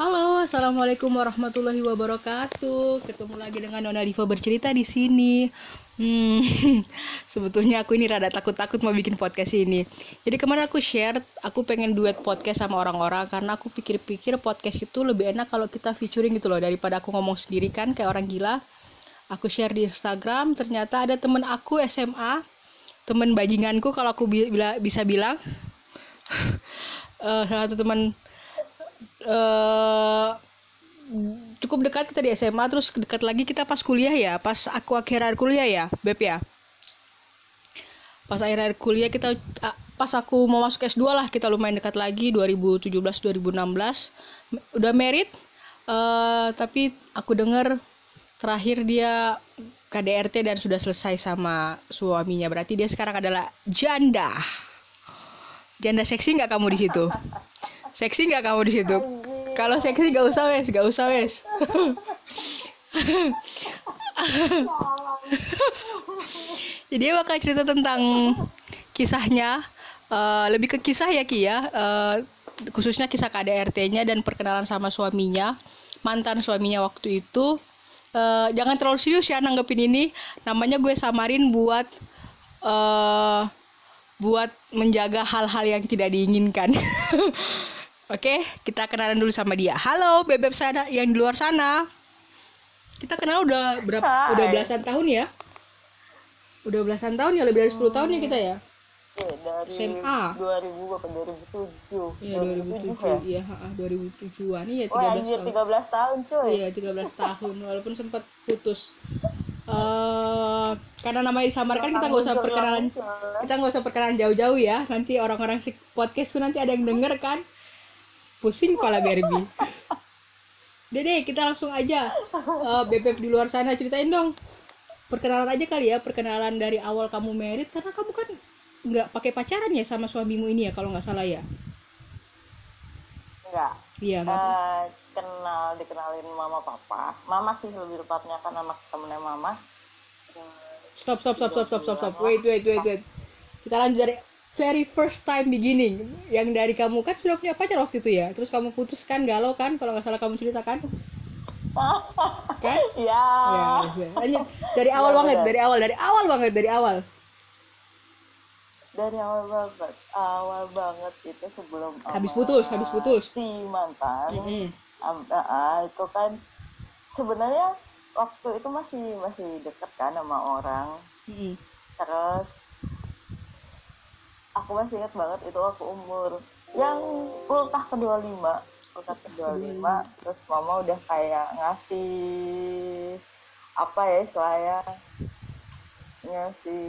Halo, assalamualaikum warahmatullahi wabarakatuh. Ketemu lagi dengan Nona Diva bercerita di sini. Hmm, sebetulnya aku ini rada takut-takut mau bikin podcast ini. Jadi kemarin aku share, aku pengen duet podcast sama orang-orang karena aku pikir-pikir podcast itu lebih enak kalau kita featuring gitu loh daripada aku ngomong sendiri kan kayak orang gila. Aku share di Instagram, ternyata ada temen aku SMA, temen bajinganku kalau aku bi bisa bilang. uh, salah satu teman uh, cukup dekat kita di SMA terus dekat lagi kita pas kuliah ya pas aku akhir akhir kuliah ya beb ya? Pas akhir akhir kuliah kita pas aku mau masuk S2 lah kita lumayan dekat lagi 2017 2016 udah merit uh, tapi aku dengar terakhir dia KDRT dan sudah selesai sama suaminya. Berarti dia sekarang adalah janda. Janda seksi nggak kamu di situ seksi nggak kamu di situ? Kalau seksi gak usah wes. Gak usah wes. Jadi bakal cerita tentang kisahnya uh, lebih ke kisah ya Ki ya. Uh, khususnya kisah KDRT-nya dan perkenalan sama suaminya mantan suaminya waktu itu. Uh, jangan terlalu serius ya nanggepin ini. Namanya gue samarin buat uh, buat menjaga hal-hal yang tidak diinginkan Oke, kita kenalan dulu sama dia. Halo, bebek sana yang di luar sana. Kita kenal udah berapa? Hai. Udah belasan tahun ya? Udah belasan tahun ya, lebih dari 10 hmm. tahun ya kita ya? Iya, dari SMA. 2000 apa 2007? Iya, 2007. Ya? Iya, heeh, 2007-an. Iya, 13 oh, anjir, tahun. 13 tahun, cuy. Iya, 13 tahun walaupun sempat putus. Uh, karena namanya disamarkan kita nggak usah perkenalan kita nggak usah perkenalan jauh-jauh ya nanti orang-orang si podcast tuh nanti ada yang denger kan pusing kepala Barbie Dede kita langsung aja uh, bebek di luar sana ceritain dong perkenalan aja kali ya perkenalan dari awal kamu merit karena kamu kan nggak pakai pacaran ya sama suamimu ini ya kalau nggak salah ya Enggak. Iya, uh, kenal dikenalin mama papa. Mama sih lebih tepatnya kan anak temennya mama. Stop, stop, stop, stop, stop, stop, stop. Wait, wait, wait, wait. Kita lanjut dari very first time beginning. Yang dari kamu kan sudah punya pacar waktu itu ya? Terus kamu putuskan galau kan? Kalau nggak salah kamu ceritakan. Kan? Ya, ya, ya. lanjut dari awal ya, banget bener. dari awal dari awal banget dari awal. Dari awal banget awal banget itu sebelum habis putus habis putus. si mantan. Mm -hmm. um, uh, itu kan sebenarnya waktu itu masih masih deket kan sama orang. Mm -hmm. terus aku masih ingat banget itu aku umur yang ultah ke 25 ultah ke 25 terus mama udah kayak ngasih apa ya istilahnya? Ngasih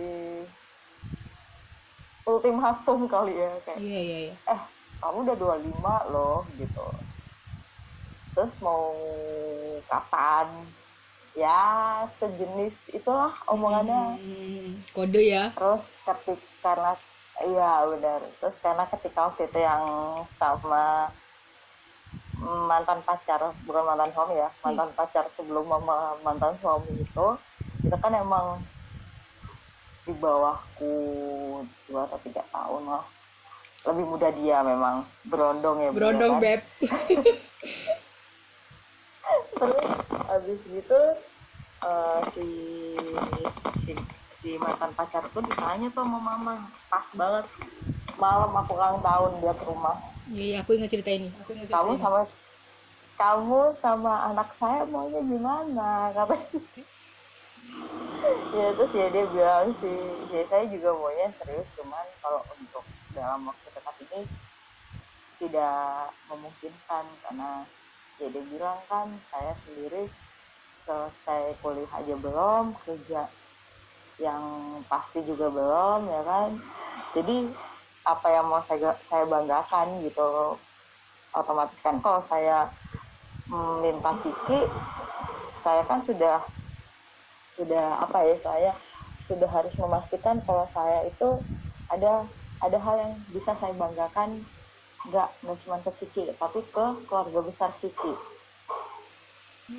ultimatum kali ya kayak iya iya iya. Eh kamu udah 25 loh gitu. Terus mau kapan? Ya sejenis itulah omongannya. Hmm, kode ya. Terus ketika karena iya benar terus karena ketika waktu itu yang sama mantan pacar bukan mantan suami ya mantan hmm. pacar sebelum mama mantan suami itu kita kan emang di bawahku dua atau tiga tahun lah lebih muda dia memang berondong ya berondong ya, kan? beb terus habis gitu uh, si si si mantan pacar tuh ditanya tuh sama mama pas banget. Malam aku ulang tahun dia ke rumah. Iya, iya aku ingat cerita ini. Aku ingat cerita kamu ini. sama kamu sama anak saya maunya gimana? Kata ya terus ya dia bilang sih ya saya juga maunya serius cuman kalau untuk dalam waktu dekat ini tidak memungkinkan karena ya dia bilang kan saya sendiri selesai kuliah aja belum kerja yang pasti juga belum ya kan? Jadi apa yang mau saya saya banggakan gitu otomatis kan kalau saya minta Kiki saya kan sudah sudah apa ya saya sudah harus memastikan kalau saya itu ada ada hal yang bisa saya banggakan nggak nggak cuma ke Kiki tapi ke keluarga besar Kiki.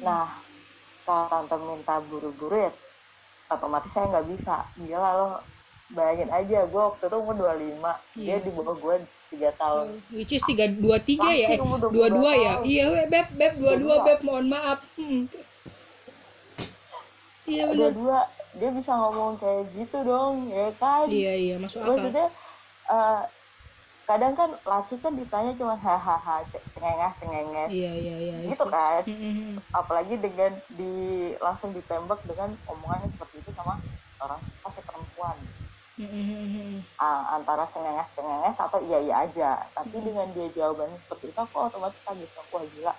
Nah kalau tante minta buru-buru ya otomatis saya nggak bisa. Gila loh bayangin aja gue waktu itu umur 25 dia Iya. di bawah gue tiga tahun. Which is tiga dua tiga ya? Eh, Hampir umur 22 dua dua ya? iya beb beb dua dua 22. beb mohon maaf. Hmm. iya benar. Dua-dua dia bisa ngomong kayak gitu dong ya kan? Iya iya masuk akal. Maksudnya eh, kadang kan laki kan ditanya cuma hahaha cengenges cengenges iya iya iya gitu kan. Hmm, hmm, hmm. apalagi dengan di langsung ditembak dengan omongan yang seperti itu sama orang pasti perempuan. Antara cengenges cengenges atau iya iya aja. Tapi dengan dia jawabannya seperti itu aku otomatis kaget. Aku wah gila.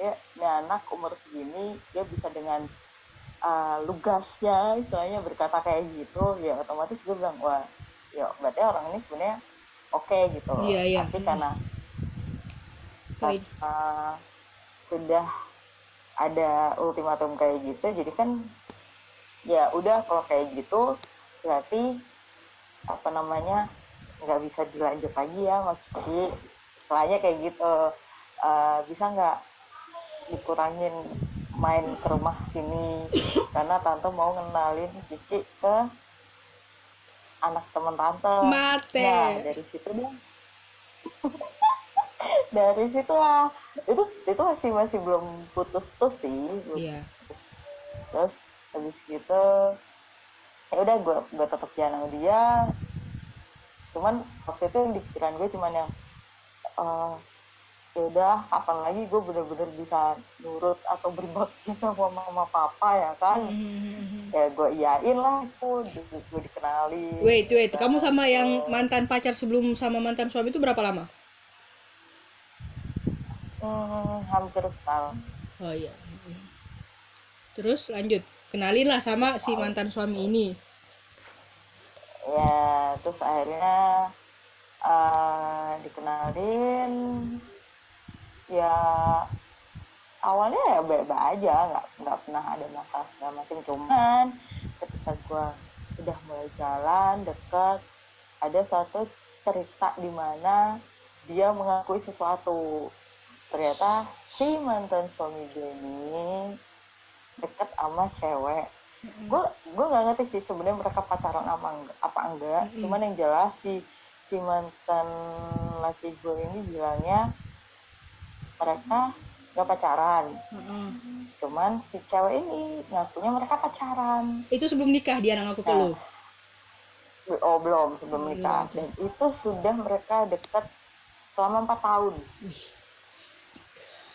Ya ini anak umur segini dia bisa dengan ah, lugasnya istilahnya berkata kayak gitu. Ya otomatis gue bilang wah ya berarti orang ini sebenarnya oke gitu Iya, iya. tapi Hmm. karena karena sudah ada ultimatum kayak gitu jadi kan ya udah kalau kayak gitu berarti apa namanya nggak bisa dilanjut lagi ya Mas Kiki istilahnya kayak gitu Eh, bisa nggak dikurangin main ke rumah sini karena tante mau ngenalin Kiki ke anak teman tante mate Nah, dari situ deh. dari situ lah. Itu itu masih masih belum putus tuh sih. belum Iya. putus. Terus habis gitu ya udah gue gue tetap jalan sama dia. Cuman waktu itu yang di pikiran gue cuman yang eh ya udah kapan lagi gue bener-bener bisa nurut atau berbakti sama mama papa ya kan Hmm, hmm, hmm, hmm. ya gue iyain lah tuh gue, dikenalin wait wait Nah, kamu sama yang gitu. mantan pacar sebelum sama mantan suami itu berapa lama Hmm, hampir setahun. oh iya terus lanjut kenalin lah sama si mantan suami ini Ya, terus akhirnya eh, dikenalin. Ya, awalnya ya baik-baik aja, nggak nggak pernah ada masalah segala macam. Cuman ketika gua udah mulai jalan deket, ada satu cerita di mana dia mengakui sesuatu. Ternyata si mantan suami gue ini deket sama cewek gue gue nggak ngerti sih sebenarnya mereka pacaran apa enggak, apa enggak cuman yang jelas si si mantan laki gue ini bilangnya mereka nggak pacaran. Heeh. cuman si cewek ini ngakunya mereka pacaran. Itu sebelum nikah dia ngaku ke Nah, lu? Oh belum sebelum Oh, nikah. belum. dan itu sudah mereka dekat selama empat tahun.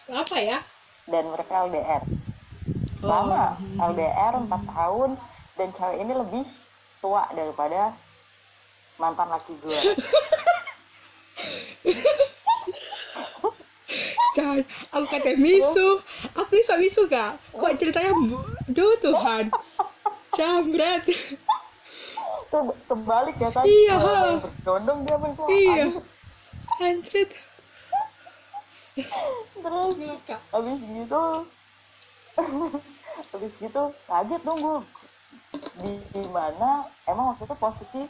Apa ya? Dan mereka LDR Oh, lama. hmm. LDR Hmm. 4 tahun. Dan cewek ini lebih tua daripada mantan laki gue Cai, aku kata misu, aku bisa misu kak. Kok ceritanya, duh Tuhan, jambret. itu kebalik ya kan Iya. Bergondong dia main Iya. Anjrit. terus habis gitu habis gitu kaget dong gue di, di mana emang waktu itu posisi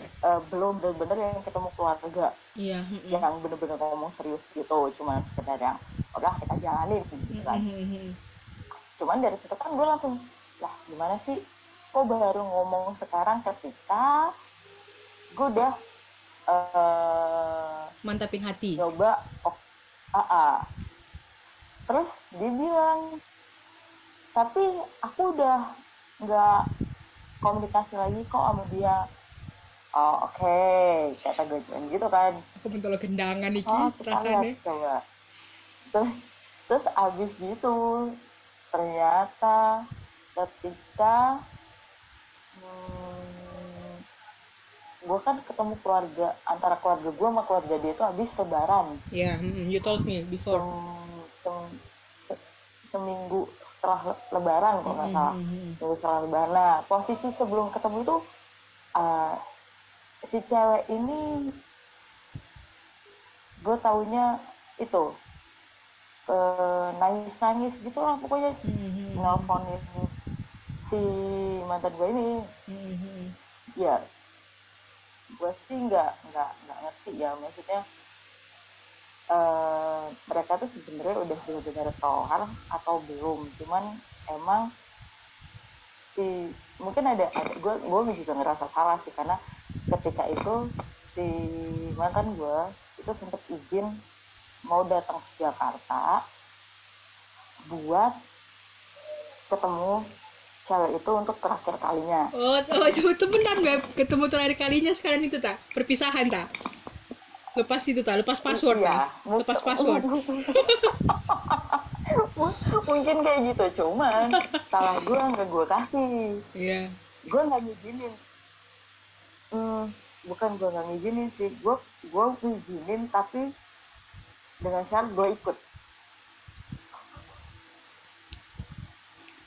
eh, belum bener-bener yang ketemu keluarga mm-mm. yang bener-bener ngomong serius gitu cuman sekedar yang udah kita jalanin gitu kan cuman dari situ kan gue langsung lah gimana sih kok baru ngomong sekarang ketika gue udah eh Mantapin hati. nyoba oh ah, ah. terus dia bilang tapi aku udah nggak komunikasi lagi kok sama dia oh oke kata gue cuman gitu kan Aku mentolo gendangan iki oh kita lihat rasanya. coba terus terus abis gitu ternyata ketika hmm, gue kan ketemu keluarga antara keluarga gue sama keluarga dia itu habis lebaran Ya, mm-mm, you told me before. sem, sem- seminggu setelah le- lebaran kalau nggak salah Mm-mm. seminggu setelah lebaran nah posisi sebelum ketemu itu uh, si cewek ini gue taunya itu nangis nangis gitu lah pokoknya Mm-mm. nelfonin si mantan gue ini Mm-mm. ya gue sih nggak nggak nggak ngerti ya maksudnya eh mereka tuh sebenarnya udah benar-benar tohar atau belum cuman emang si mungkin ada ada gue gue juga ngerasa salah sih karena ketika itu si mantan gue itu sempet izin mau datang ke Jakarta buat ketemu cewek itu untuk terakhir kalinya Oh, oh itu temenan Beb. Ketemu terakhir kalinya sekarang itu tak? Perpisahan tak? Lepas itu tak? Lepas password Iya, tak? Lepas password. mungkin kayak gitu. Cuman salah gue nggak gue kasih. Iya. gue nggak ngizinin. Hmm, bukan gue nggak ngizinin sih. Gue gue ngizinin tapi dengan syarat gue ikut.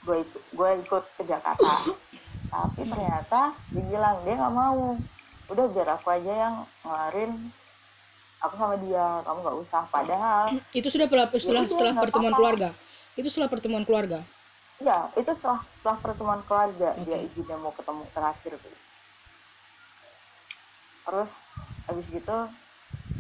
Gue ikut gue ikut ke Jakarta. Tapi ternyata dia bilang dia nggak mau. Udah biar aku aja yang ngelarin aku sama dia kamu nggak usah padahal Itu sudah setelah setelah, udah, setelah pertemuan apa-apa. keluarga. Itu setelah pertemuan keluarga. ya itu setelah setelah pertemuan keluarga dia Oke. izinnya mau ketemu terakhir tuh terus habis gitu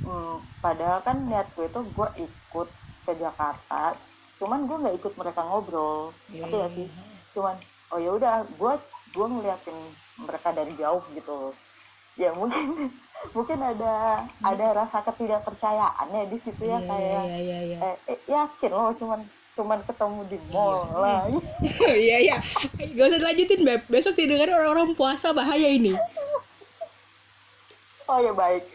hmm, padahal kan niat gue itu gue ikut ke Jakarta cuman gue nggak ikut mereka ngobrol Iya, Ngerti gak sih cuman oh ya udah gue gue ngeliatin mereka dari jauh gitu ya mungkin mungkin ada ada rasa ketidakpercayaannya di situ ya Iya, kayak iya, iya, iya. eh, eh, yakin loh cuman cuman ketemu di mall Iya. lah Iya, iya. Gak usah dilanjutin, Beb. Besok didengar orang-orang puasa bahaya ini. oh ya baik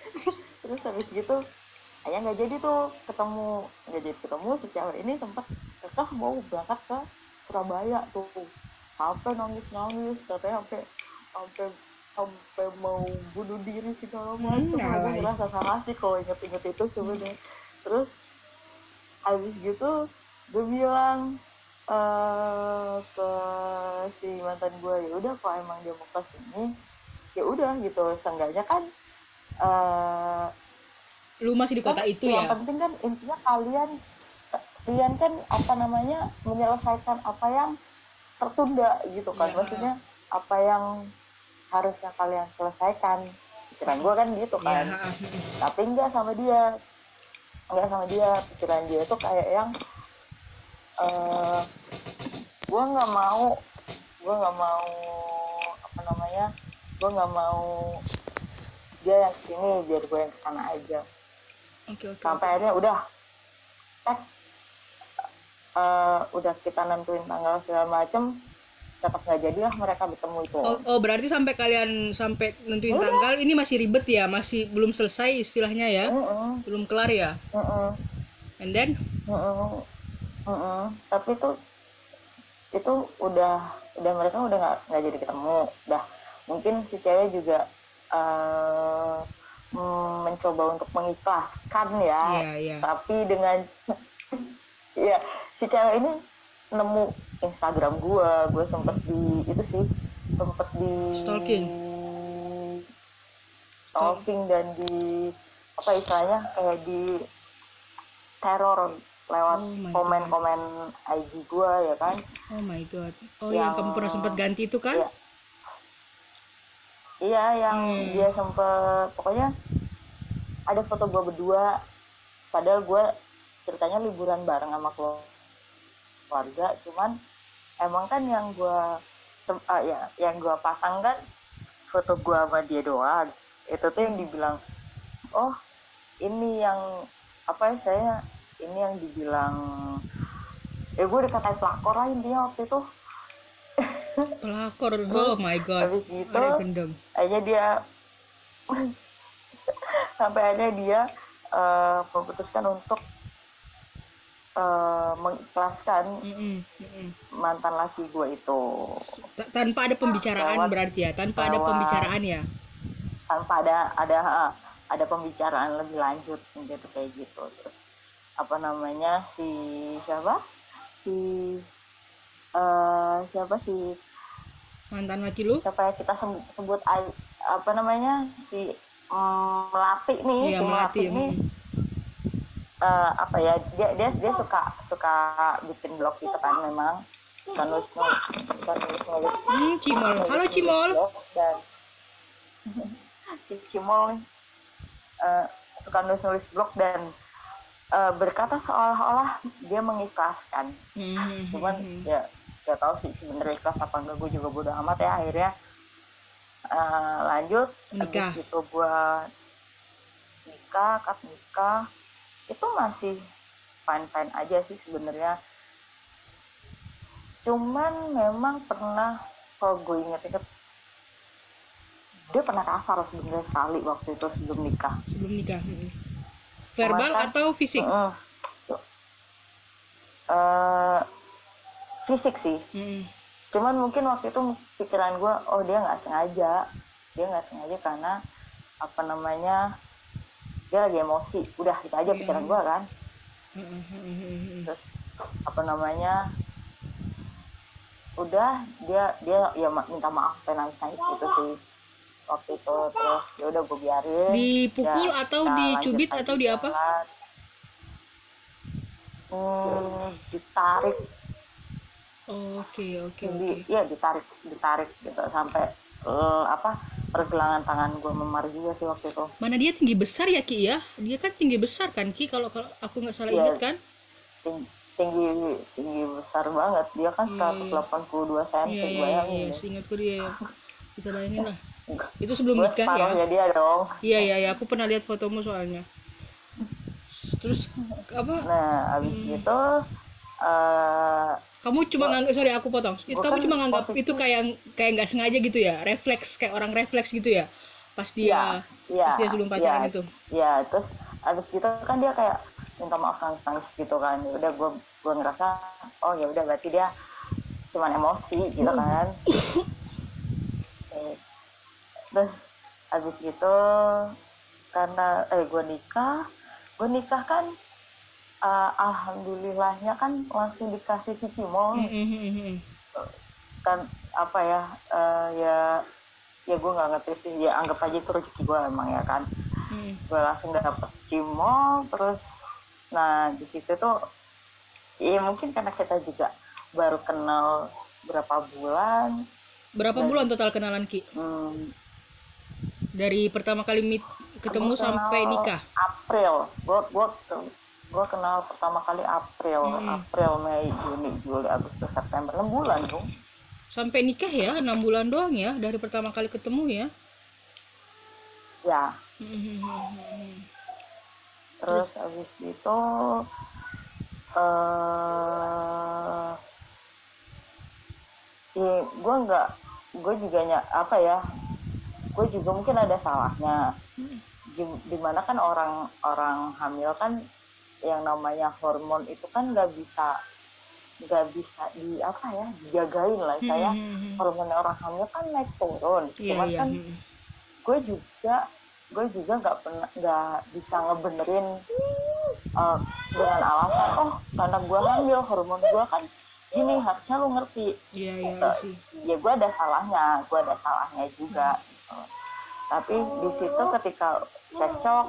terus habis gitu ayah nggak jadi tuh ketemu nggak jadi ketemu si cewek ini sempat kekeh mau berangkat ke Surabaya tuh sampai nangis nangis katanya sampai sampai sampai mau bunuh diri segala macam Hmm, gue alay. ngerasa salah sih kalau inget-inget itu sebenarnya terus habis gitu gue bilang eh ke si mantan gue ya udah kalau emang dia mau ke sini ya udah gitu seenggaknya kan eh Lu masih di kota kan itu yang ya? penting kan intinya kalian kalian kan apa namanya menyelesaikan apa yang tertunda gitu kan Iya. maksudnya apa yang harusnya kalian selesaikan. Pikiran gue kan gitu Iya, kan. Ha. tapi enggak sama dia. Enggak sama dia. Pikiran dia itu kayak yang eh gue nggak mau gue nggak mau apa namanya gue nggak mau dia yang ke sini biar gue yang ke sana aja. Oke, oke. sampai akhirnya udah. Eh eh, udah kita nentuin tanggal segala macem tetap nggak jadilah mereka bertemu itu. Oh, oh, berarti sampai kalian sampai nentuin Udah. tanggal ini masih ribet ya, masih belum selesai istilahnya ya, Mm-mm, belum kelar ya. mm-mm, And then, mm-mm, mm-mm. tapi itu itu udah udah mereka udah nggak nggak jadi ketemu. Udah mungkin si cewek juga mm, mencoba untuk mengikhlaskan ya. Iya, iya. tapi dengan ya si cewek ini nemu Instagram gua gua sempet di itu sih sempet di Stalking. stalking dan di apa istilahnya kayak di teror lewat Oh komen-komen IG gua ya kan Oh my god. Oh, yang, Yang- kamu pernah sempat ganti itu kan? Iya. iya yang Hmm. dia sempet pokoknya ada foto gua berdua padahal gua ceritanya liburan bareng sama kelu- keluarga cuman emang kan yang gua sem- ah, ya yang gua pasang kan foto gua sama dia doang itu tuh yang dibilang oh ini yang apa ya saya ini yang dibilang ya gue dikatain pelakor lah intinya waktu itu Pelakor. Terus, Oh my god. habis gitu akhirnya dia sampai akhirnya dia eh, memutuskan untuk eh, mengikhlaskan mantan laki gue itu. Ta- Tanpa ada pembicaraan Lewat- berarti ya, tanpa ada lewat- pembicaraan ya. tanpa ada ada ada pembicaraan lebih lanjut gitu kayak gitu. Terus apa namanya si siapa? Si eh siapa si Mantan laki lu? siapa yang kita sebut apa namanya? Si mm, melati nih Iya, si melati. melati nih eh, apa ya dia dia dia suka suka bikin blog gitu kan memang suka nulis nulis suka nulis nulis Hmm, Cimol. Halo Cimol. dan Cimol eh, suka nulis nulis blog dan eh, berkata seolah-olah dia mengikhlaskan Hmm, cuman hmm, hmm. ya gak tahu sih sebenarnya ikhlas apa enggak gue juga bodo amat ya akhirnya eh, lanjut Menikah. habis itu gue nikah akad nikah itu masih fine fine aja sih sebenarnya cuman memang pernah kalau gue inget-inget dia pernah kasar sebenarnya sekali waktu itu sebelum nikah sebelum nikah Mm-mm. verbal Cuman kan- atau fisik Heeh. Eh, fisik sih Mm-mm. cuman mungkin waktu itu pikiran gue oh dia nggak sengaja dia nggak sengaja karena apa namanya dia lagi emosi. Udah itu aja pikiran gue kan. Mm-mm, mm-mm. terus apa namanya udah dia dia ya minta maaf kayak nangis nangis gitu sih. Waktu itu terus ya udah gue biarin. Dipukul Ya, atau dicubit atau di apa? jalan. hmm, ditarik. Oke oke oke. di, ya ditarik ditarik gitu sampai eh, apa pergelangan tangan gue memar juga sih waktu itu mana dia tinggi besar ya ki ya dia kan tinggi besar kan ki kalau kalau aku nggak salah Iya. ingat kan tinggi tinggi, tinggi besar banget dia kan iya. 182 cm iya iya iya bayangin iya deh. seingatku dia ya. bisa bayangin lah itu sebelum gue nikah ya separuhnya dia dong iya iya iya aku pernah lihat fotomu soalnya terus apa nah abis Hmm. gitu eh kamu cuma nganggap sorry aku potong. Itu Gua kamu kan cuma nganggap posisi- itu kayak kayak nggak sengaja gitu ya? Refleks kayak orang refleks gitu ya? Pas dia Iya, pas dia sebelum pacaran iya, itu ya terus abis gitu kan dia kayak minta maaf nangis nangis gitu kan. Ya udah gue gue ngerasa oh ya udah berarti dia cuman emosi gitu Hmm. kan. Terus, terus abis gitu karena eh gue nikah gue nikah kan eh, alhamdulillahnya kan langsung dikasih si cimol. Mm, mm, mm, mm. kan apa ya eh, ya ya gue nggak ngerti sih. Ya anggap aja itu rezeki gue emang ya kan. Mm. gue langsung dapet cimol terus nah di situ tuh ya mungkin karena kita juga baru kenal berapa bulan. Berapa Dan- bulan total kenalan ki? Hmm, dari pertama kali meet ketemu sampai nikah? April. Gue gue gue kenal pertama kali April Hmm. April Mei Juni Juli Agustus September 6 bulan dong sampai nikah ya enam bulan doang ya dari pertama kali ketemu ya ya Mm, mm, mm, mm, mm. terus abis itu eh ya gue nggak gue juga ny- apa ya gue juga mungkin ada salahnya Mm. Di- di mana kan orang orang hamil kan yang namanya hormon itu kan nggak bisa nggak bisa di apa ya dijagain lah Mm, saya mm, mm, mm. hormon orang hamil kan naik turun iya cuman iya kan mm, mm. gue juga gue juga nggak pernah nggak bisa ngebenerin uh, dengan alasan oh karena gue hamil hormon gue kan gini harusnya lu ngerti iya Eh, sih ya gue ada salahnya gue ada salahnya juga gitu. tapi di situ ketika cekcok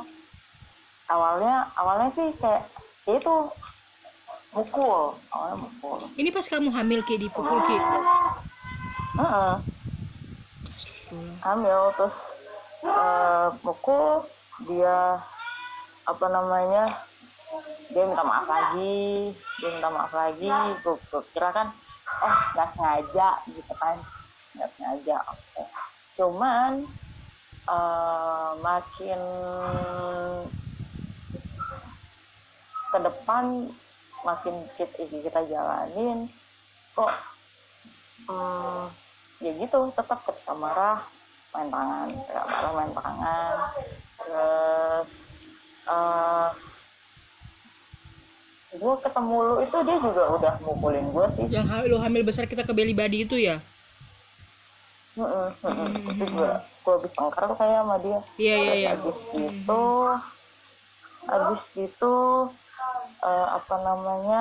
awalnya awalnya sih kayak ya itu mukul awalnya mukul ini pas kamu hamil ki dipukul ki Heeh. Astagfirullah. hamil terus eh, mukul dia apa namanya dia minta maaf lagi dia minta maaf lagi gue, gue kira kan oh nggak sengaja gitu kan nggak sengaja oke cuman eh, makin ke depan makin kita, kita jalanin kok hmm, ya gitu tetap ketika marah main tangan kayak marah main tangan. Terus eh gue ketemu lu itu dia juga udah mukulin gue sih. Yang ha- lu hamil besar kita ke belly body itu ya? Heeh. itu gue gue habis tengkar tuh kayak sama dia. Iya iya terus iya. habis gitu habis gitu eh, apa namanya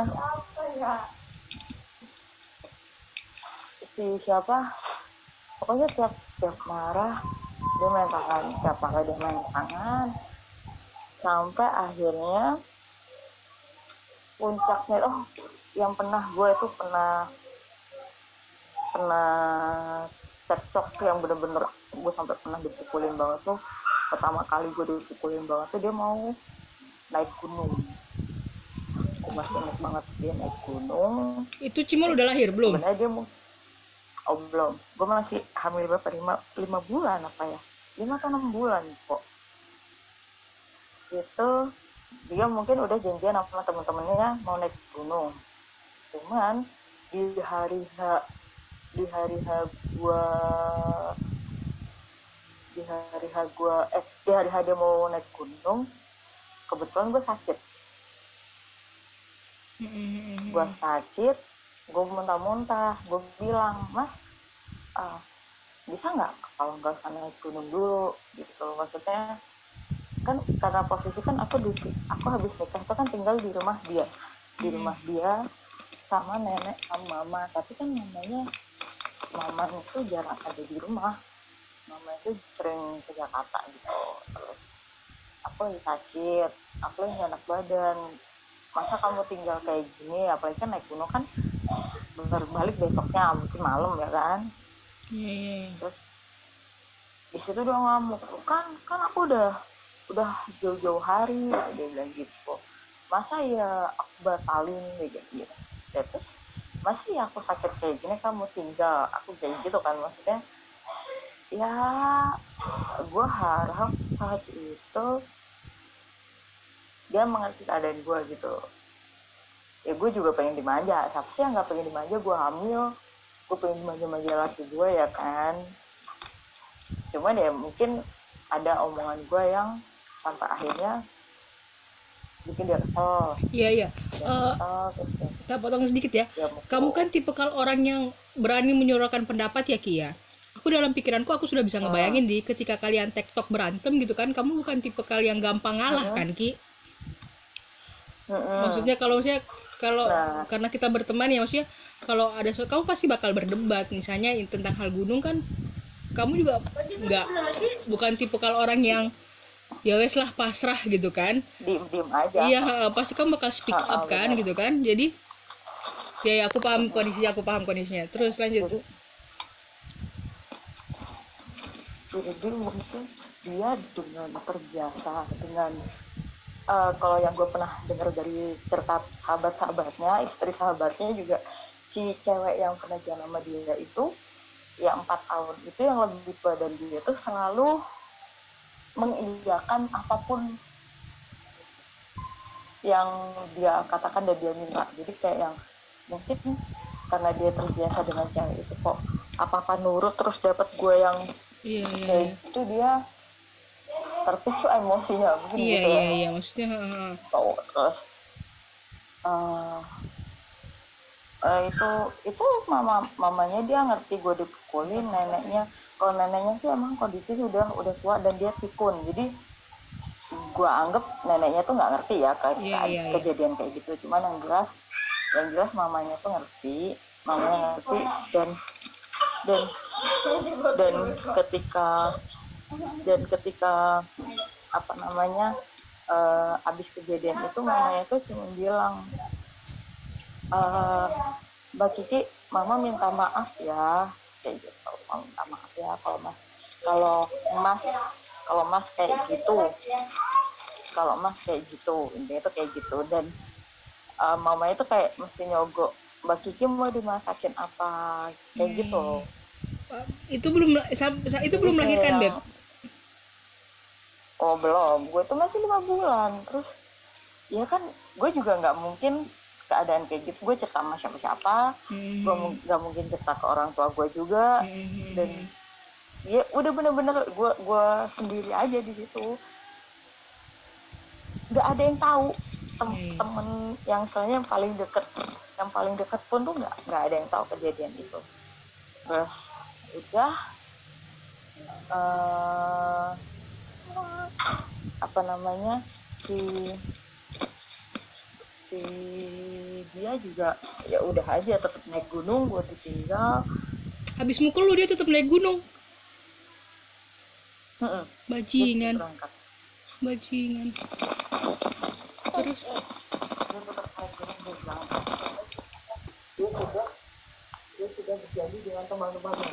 si siapa pokoknya tiap tiap marah dia main tangan tiap marah dia main tangan sampai akhirnya puncaknya oh yang pernah gue itu pernah pernah cekcok yang bener-bener gue sampai pernah dipukulin banget tuh pertama kali gue dipukulin banget tuh dia mau naik gunung masih inget banget dia naik gunung. Itu Cimol udah lahir belum? sebenarnya dia mau oh belum. Gue masih hamil berapa? Lima lima bulan apa ya? Lima atau enam bulan kok. Itu dia mungkin udah janjian sama temen-temennya mau naik gunung. Cuman di hari H di hari H gua di hari H gua eh di hari H dia mau naik gunung kebetulan gue sakit Gue sakit gue muntah-muntah gue bilang mas ah, bisa nggak kalau nggak usah naik gunung dulu? Gitu. Maksudnya kan karena posisi kan aku di aku habis nikah itu kan tinggal di rumah dia. Di rumah dia sama nenek sama mama. Tapi kan mamanya mama itu jarang ada di rumah. Mama itu sering ke Jakarta gitu. Terus aku lagi sakit aku lagi enak badan masa kamu tinggal kayak gini apalagi kan naik gunung kan baru balik besoknya mungkin malam ya kan? Iya, iya, iya. terus di situ dia ngamuk. Kan kan aku udah udah jauh-jauh hari dia bilang gitu. Masa ya aku batalin kayak gitu. Ya, terus masa ya aku sakit kayak gini kamu tinggal? Aku kayak gitu kan maksudnya ya gue harap saat itu dia mengerti keadaan gue gitu ya gue juga pengen dimanja siapa sih yang nggak pengen dimanja gue hamil gue pengen dimanja-manja laki gue ya kan cuman ya mungkin ada omongan gue yang sampai akhirnya bikin dia kesel Iya, iya. dia Eh, kesel terus dia kita potong sedikit ya. mukul. Kamu kan tipe kalau orang yang berani menyuarakan pendapat ya Ki ya. Aku dalam pikiranku aku sudah bisa ngebayangin di ketika kalian tektok berantem gitu kan, kamu bukan tipe kalian yang gampang ngalah Hmm. kan Ki. Mm-mm. Maksudnya kalau maksudnya kalau Nah. karena kita berteman ya maksudnya kalau ada sesuatu kamu pasti bakal berdebat misalnya tentang hal gunung kan kamu juga nggak bukan tipe kalau orang yang ya wes lah pasrah gitu kan diem diem aja iya pasti kamu bakal speak up kan benar. gitu kan jadi ya, ya aku paham kondisinya aku paham kondisinya terus lanjut jadi jadi mungkin dia dengan terbiasa dengan eh, kalau yang gue pernah dengar dari cerita sahabat-sahabatnya istri sahabatnya juga si cewek yang pernah jalan sama dia itu yang empat tahun itu yang lebih tua dari dia itu selalu mengiyakan apa pun yang dia katakan dan dia minta. Jadi kayak yang mungkin karena dia terbiasa dengan cewek itu kok apa apa nurut terus dapat gue yang iya iya. kayak gitu dia terpicu emosinya mungkin iya gitu iya ya iya maksudnya ha, ha. Tahu, terus eh, eh, itu itu mama mamanya dia ngerti gue dipukulin neneknya kalau neneknya sih emang kondisi sudah udah tua dan dia pikun jadi gue anggap neneknya tuh nggak ngerti ya kayak Iya, iya, iya. kejadian kayak gitu cuman yang jelas yang jelas mamanya tuh ngerti mamanya ngerti dan dan dan ketika dan ketika apa namanya eh, abis kejadian itu mamanya tuh cuma bilang eh, Mbak Kiki mama minta maaf ya. Kayak gitu mama minta maaf ya kalau mas kalau mas kalau mas kayak gitu kalau mas kayak gitu intinya tuh kayak gitu. Dan eh, mama itu kayak mesti nyogok Mbak Kiki mau dimasakin apa? Kayak Hmm. gitu itu belum itu belum Jadi melahirkan beb oh belum. Gue tuh masih lima bulan. Terus ya kan gue juga nggak mungkin keadaan kayak gitu. Gue cerita sama siapa siapa Hmm. gue nggak mungkin cerita ke orang tua gue juga. Hmm. dan ya udah bener-bener gue gua sendiri aja di situ. Nggak ada yang tahu tem Iya. temen yang soalnya yang paling deket yang paling deket pun tuh nggak nggak ada yang tahu kejadian itu. Terus udah eh apa namanya si si dia juga ya udah aja tetap naik gunung gue ditinggal. Habis mukul lu dia tetap naik gunung? Mm-mm. Bajingan. Bajingan. Terus? Dia tetap naik gunung dia berangkat. Dia sudah dia sudah berjanji dengan teman-temannya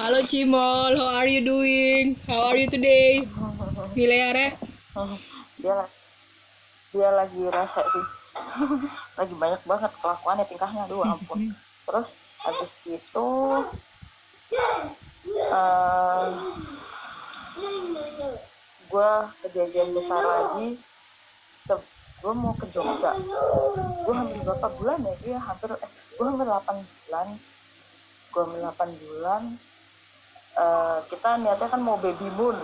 halo Cimol. How are you doing? How are you today? Mileare dia lah dia lagi rese sih. Lagi banyak banget kelakuannya tingkahnya. Aduh ampun. Terus habis itu uh, gue kejadian besar lagi. Gue mau ke Jogja. Gue hampir berapa bulan ya? Dia hampir eh, gue hampir 8 bulan. Gue hampir 8 bulan uh, kita niatnya kan mau baby moon.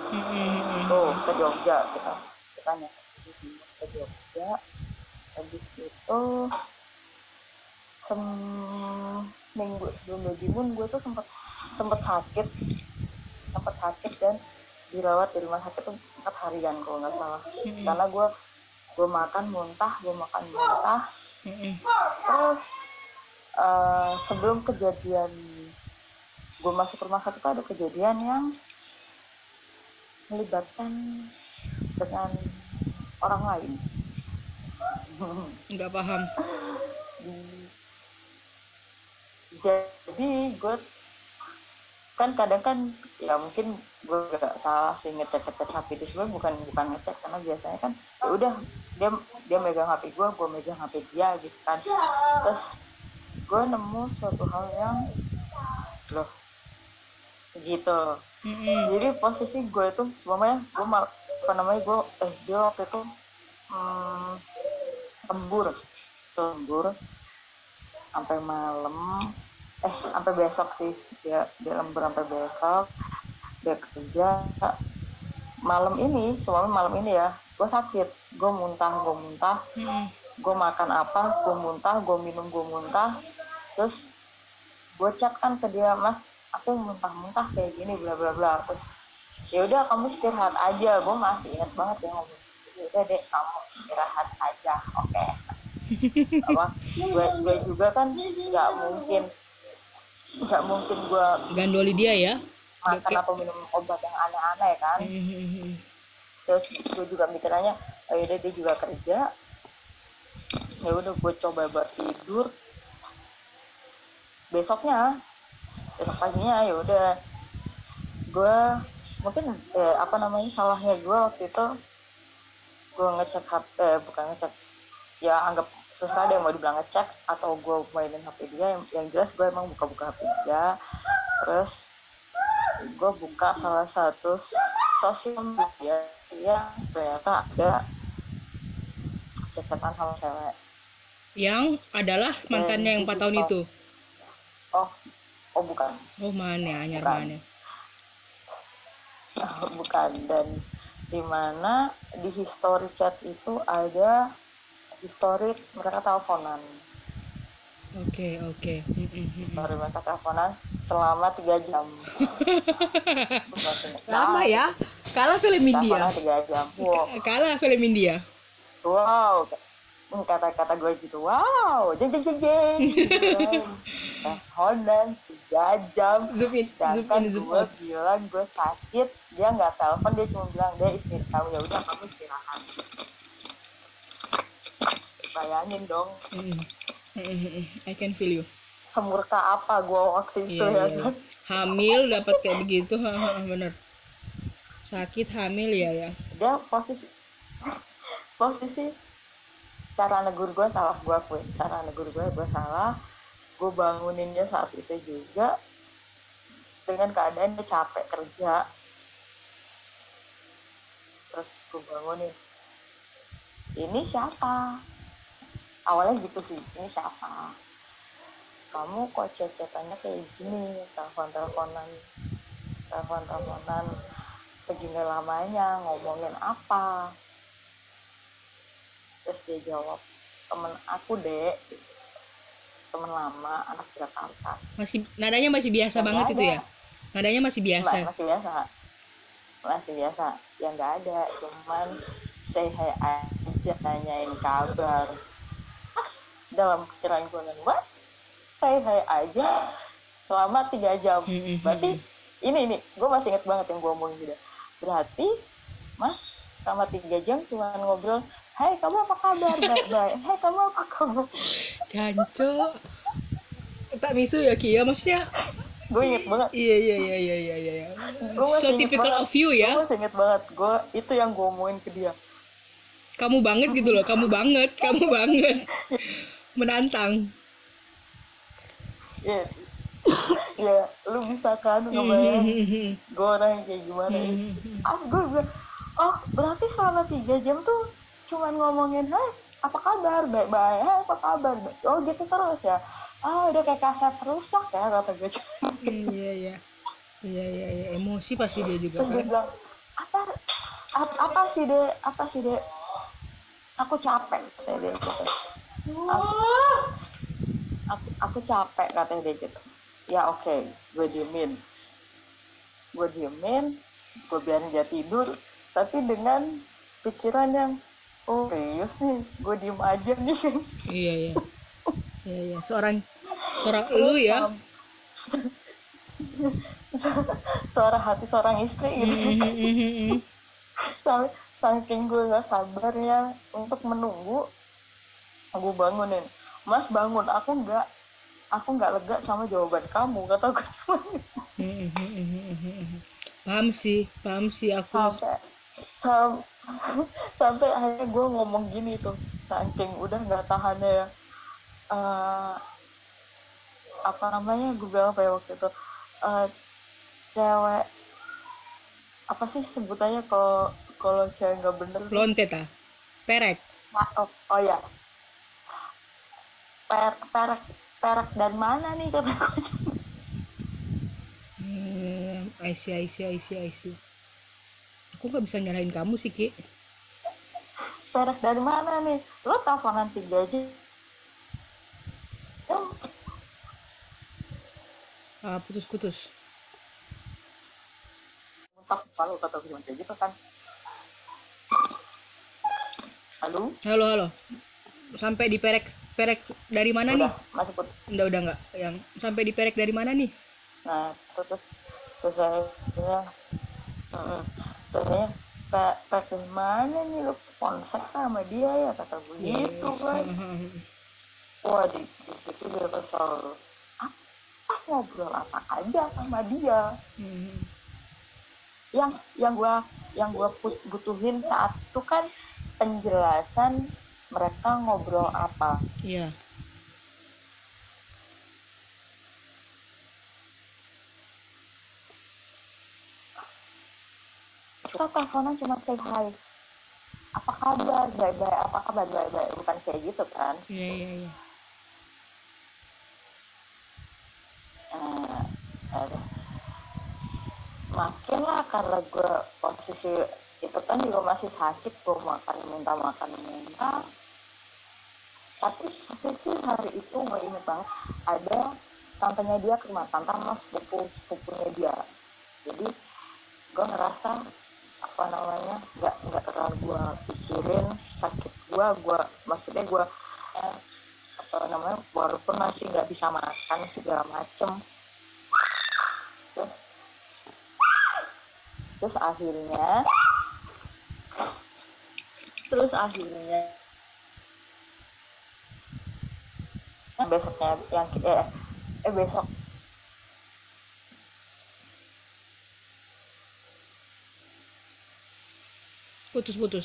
Tuh ke Jogja kita kita niatnya ke Jogja. Habis itu seminggu sebelum baby moon gue tuh sempet sempet sakit. Sempet sakit dan dirawat di rumah sakit tuh empat harian kalau nggak salah. Karena gue gue makan muntah gue makan muntah. Terus uh, sebelum kejadian gue masuk rumah sakit itu ada kejadian yang melibatkan dengan orang lain. Nggak paham. Jadi gue kan kadang kan ya mungkin gue gak salah sih ngecek ngecek HP di gue bukan bukan ngecek karena biasanya kan ya udah dia dia megang HP gue gue megang HP dia gitu kan. Terus gue nemu suatu hal yang loh gitu. Mm-hmm. jadi posisi gue itu mamanya gue mal apa namanya gue eh dia waktu itu hmm, lembur. Lembur. Sampai malam. Eh sampai besok sih. Dia dia lembur sampai besok. Dia kerja. Malam ini semalam malam ini ya gue sakit. Gue muntah gue muntah. Hmm. gue makan apa gue muntah. Gue minum gue muntah. Terus gue chat kan ke dia mas aku muntah-muntah kayak gini? bla bla bla. Terus ya udah kamu istirahat aja. Gue masih ingat banget ya ngomong ya udah deh kamu istirahat aja. Oke. Okay. apa gue gue juga kan nggak mungkin nggak mungkin gue gandoli dia ya? makan atau minum obat yang aneh-aneh kan. Mm-hmm. terus gue juga mikirnya oh yaudah dia juga kerja. Ya udah gue coba buat tidur. Besoknya besok paginya ya udah. Gue mungkin eh, apa namanya salahnya gue waktu itu gue ngecek HP eh, bukan ngecek ya anggap terserah dia mau dibilang ngecek atau gue mainin HP dia yang, yang jelas gue emang buka-buka HP dia. Terus gue buka salah satu sosial media yang ternyata ada cecetan sama cewek. Yang adalah mantannya yang empat tahun itu oh oh bukan. Oh mana? Anyar mana? Bukan. Dan di mana di history chat itu ada histori mereka teleponan. Oke okay, oke okay. histori mereka teleponan selama tiga jam. Lama ya? Kalah film India. Tiga jam. Wow. kalah film India? Wow kata-kata gue gitu wow jeng jeng jeng jeng teleponan tiga jam. Zoom in, zoom in, zoom gue bilang gue sakit dia nggak telepon dia cuma bilang dia istirahat ya udah kamu istirahat. Bayangin dong. I can feel you. Semurka apa gue waktu itu yeah, ya yeah. kan? Hamil dapat kayak begitu bener. Sakit hamil ya ya. Dia posisi posisi cara negur gue salah gue pun cara negur gue gue salah. Gue bangunin dia saat itu juga. Dengan keadaan dia capek kerja. Terus gue bangunin. Ini siapa? Awalnya gitu sih ini siapa? Kamu kok cecetannya kayak gini? Telepon teleponan telepon teleponan segini lamanya ngomongin apa terus dia jawab temen aku dek. Temen lama anak Jakarta. Masih nadanya masih biasa yang banget itu ya? Nadanya masih biasa? Mbak, masih biasa. Masih biasa. Yang nggak ada. Cuman say hi aja nanyain kabar. Dalam pikiran gue what? Saya saya aja? Selama tiga jam. Berarti ini ini gue masih inget banget yang gue omongin juga. Berarti mas selama tiga jam cuma ngobrol Hai kamu apa kabar baik baik Hai kamu apa kabar? Janco tak misu ya Kia maksudnya? Gue inget banget. Iya iya iya iya iya iya so typical banget. of you ya? Gue inget banget. Gue itu yang gue omongin ke dia. Kamu banget gitu loh kamu banget kamu banget. Menantang. Ya ya lu bisa kan ngebayang Mhm. gue orang yang kayak gimana. Ya. Ah gue bilang oh berarti selama tiga jam tuh cuman ngomongin hai apa kabar? Baik baik hai apa kabar? Baik oh gitu terus ya. Ah udah kayak kaset rusak ya kata gue. Iya iya. Iya iya iya. emosi pasti dia juga terus dia kan? bilang apa apa, apa sih dek? Apa sih dek? Aku capek katanya dia gitu. Aku, aku, aku capek katanya dia gitu. Ya oke gue diemin. Gue diemin gue biarin dia tidur tapi dengan pikiran yang oh. Serius nih gue diem aja nih. Iya iya. Iya iya. Seorang seorang lu ya. suara hati seorang istri gitu. Mhm, mhm, mhm. Sampai saking gue gak sabarnya untuk menunggu gue bangunin. Mas bangun. Aku nggak aku nggak lega sama jawaban kamu kata gue cuma mhm. paham sih paham sih aku. Sampai sam- sampai akhirnya gue ngomong gini tuh saking udah nggak tahannya ya. Eh, apa namanya gue bilang apa ya waktu itu. Eh, cewek apa sih sebutannya kalau kalau cewek nggak bener? Tuh? lontet ah? Perek oh, oh ya per perak perak dan mana nih kata gue Hmm, I see, I see, I see, I see. Aku nggak bisa nyalahin kamu sih, Ki. perak dari mana nih lo teleponan tiga aja Ah, putus-putus. muntah kalau kata cuma gitu kan halo Halo, halo. Sampai di perek, perek dari mana nih? udah masih put Udah, udah nggak. Yang sampai di perek dari mana nih? nah terus terus saya "Mm-mm." terus saya pak pak dari mana nih lo konsep sama dia ya kata gue gitu kan. Hmm, wah di, di situ dia kesel. Apa ngobrol apa aja sama dia? Hmm, yang yang gua yang gua put- butuhin saat itu kan penjelasan mereka ngobrol apa. Iya. Kita teleponan cuma say hi? Apa kabar? Baik baik apa kabar? Baik baik bukan kayak gitu kan? Iya, iya, iya. Eh, makin lah karena gue posisi itu kan juga masih sakit gue makan minta makan minta. Tapi posisi hari itu gue inget banget ada tantenya dia ke rumah tante sama sepupu sepupunya dia. Jadi gue ngerasa apa namanya nggak nggak terlalu gue pikirin sakit gue gue maksudnya gue eh, apa namanya walaupun masih nggak bisa makan segala macem. Terus terus akhirnya terus akhirnya besoknya yang eh, eh besok Putus-putus.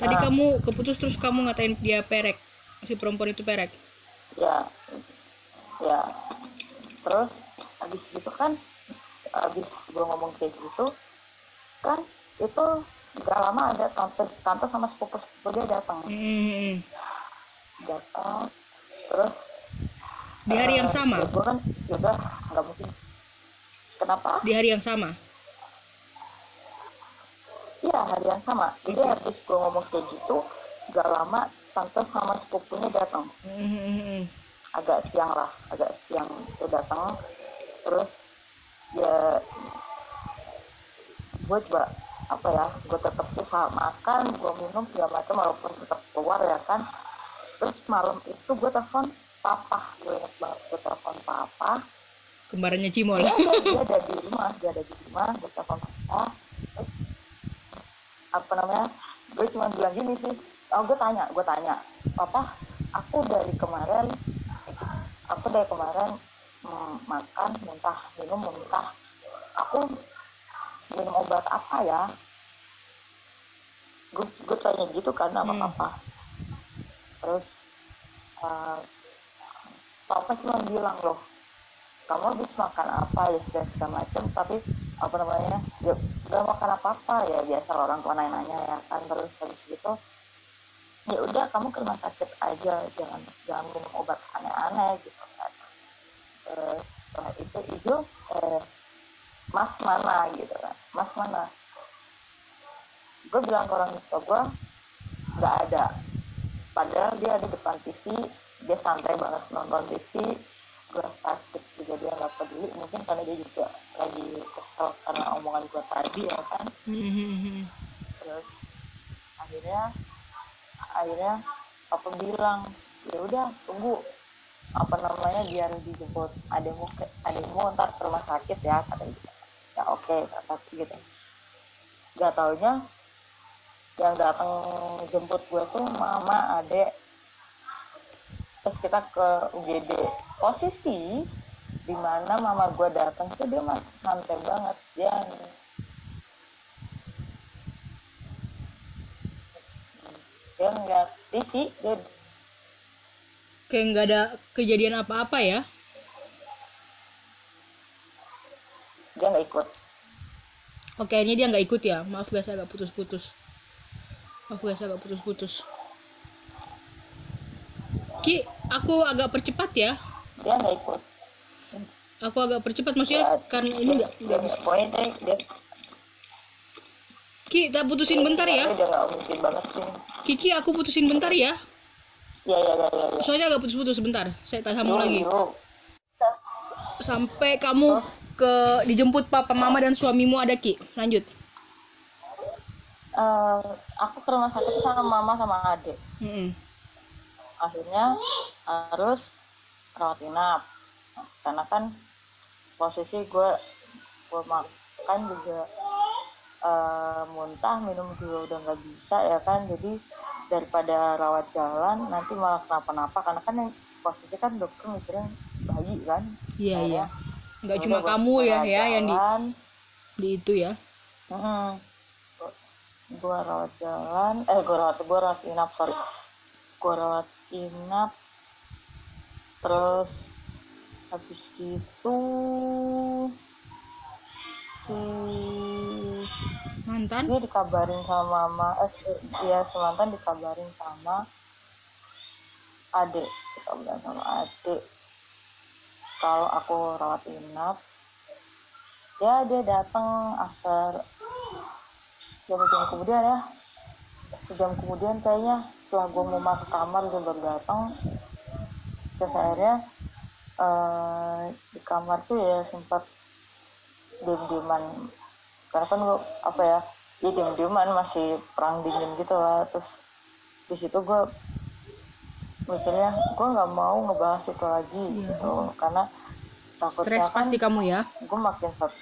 Tadi Ah. kamu keputus terus kamu ngatain dia perek. Si perempuan itu perek. ya ya terus habis gitu kan habis gue ngomong kayak gitu kan itu gak lama ada tante tante sama sepupu sepupu dia datang Hmm, datang terus Di hari yang eh, sama? ya gue kan ya udah nggak mungkin kenapa Di hari yang sama. Iya hari yang sama. Jadi habis gue ngomong kayak gitu gak lama tante sama sepupunya datang. Hmm, agak siang lah agak siang itu datang. Terus ya gue coba apa ya gue tetap usaha makan gue minum segala macam walaupun tetap keluar ya kan. Terus malam itu gue telepon papa gue inget banget gue telepon papa. Kembarannya Cimol. dia ada, dia ada di rumah dia ada di rumah gue telepon papa apa namanya gue cuma bilang gini sih. Oh gue tanya gue tanya papa aku dari kemarin aku dari kemarin makan muntah minum muntah. Aku minum obat apa ya? Gue gue tanya gitu sama Hmm. papa. Terus uh, papa cuma bilang loh kamu habis makan apa ya segala segala macam tapi apa namanya ya gak makan apa apa ya biasa orang tua nanya nanya ya kan terus habis gitu ya udah kamu ke rumah sakit aja jangan jangan minum obat aneh-aneh gitu kan. Terus setelah itu Ijo eh, mas mana gitu kan mas mana? Gue bilang ke orang tua gue nggak ada. Padahal dia ada depan TV dia santai banget nonton TV gue sakit juga dia nggak peduli. Mungkin karena dia juga lagi kesel karena omongan gue tadi ya kan? Hmm. terus akhirnya akhirnya papa bilang ya udah tunggu. Apa namanya biar dijemput ademu ke ademu ntar ke rumah sakit ya kata gitu ya oke kata gitu. Gak taunya yang datang jemput gue tuh mama adek. Terus kita ke UGD posisi di mana mama gue datang tuh dia masih santai banget dia dia ngeliat TV dia Kayak nggak ada kejadian apa-apa ya? dia nggak ikut Oke, ini dia nggak ikut ya. Maaf guys, agak putus-putus. Maaf guys, agak putus-putus. Ki, aku agak percepat ya. Dia nggak ikut Aku agak percepat maksudnya Ya, karena ini nggak nggak bisa. pokoknya dia, dia Ki, tak putusin bentar ya. dia mungkin banget sih Kiki, aku putusin bentar ya. ya ya ya ya, ya. Soalnya agak putus-putus sebentar. Saya tak sambung lagi. yuk. Sampai kamu Terus? ke dijemput papa, mama dan suamimu ada Ki. Lanjut. Eh, aku ke rumah sakit sama mama sama adik Mm-mm. akhirnya harus rawat inap karena kan posisi gue gue makan juga eh, muntah minum juga udah nggak bisa ya kan jadi daripada rawat jalan nanti malah kenapa-napa karena kan yang posisi kan dokter mikirnya bayi kan Iya, iya. Nggak Ya cuma udah, gua- kamu ya ya yang di, jalan. di itu ya. Mm-mm. Gua rawat jalan, eh gua rawat, gua rawat inap, sorry. Gua rawat inap, terus habis gitu si Mantan. dia dikabarin sama mama, eh dia semantan dikabarin sama adik, dikabarin sama adik. Kalau aku rawat inap ya dia datang after jam-jam kemudian ya. Sejam kemudian kayaknya setelah gue mau masuk kamar dia baru datang terus akhirnya eh, di kamar tuh ya sempat diem-dieman karena kan gue apa ya ya diem-dieman masih perang dingin gitu lah terus di situ gue mikirnya gue nggak mau ngebahas itu lagi Iya. gitu karena takutnya Stres kan pasti kamu ya. gue makin stres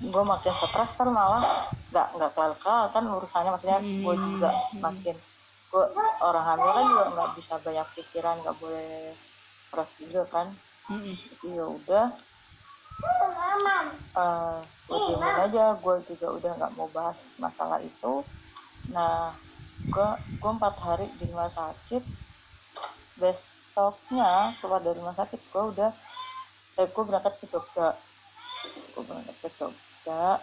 gue makin stres kan malah nggak nggak kelar kelar kan urusannya maksudnya gue Hmm, juga hmm. makin gue orang hamil kan juga nggak bisa banyak pikiran nggak boleh stres juga kan? Mm-mm. jadi ya udah. Eh gue diemin aja gue juga udah nggak mau bahas masalah itu. Nah gue gue empat hari di rumah sakit. Besoknya keluar dari rumah sakit gue udah eh gue berangkat ke Jogja. Gue berangkat ke Jogja.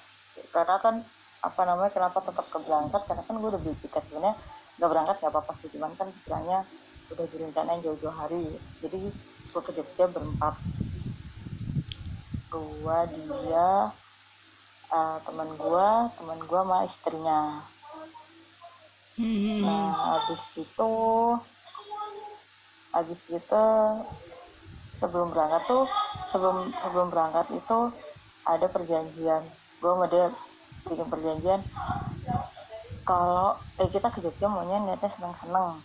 Karena kan apa namanya kenapa tetap ke berangkat karena kan gue udah beli tiket sebenarnya. Nggak berangkat nggak apa-apa sih. Cuman kan pikirannya udah direncanain jauh-jauh hari. Jadi gue ke Jogja berempat. Gua dia eh, teman gua teman gua sama istrinya. Mm-mm. nah habis itu habis gitu sebelum berangkat tuh sebelum sebelum berangkat itu ada perjanjian. Gua sama dia bikin perjanjian. Kalau eh kita ke Jogja maunya niatnya seneng-seneng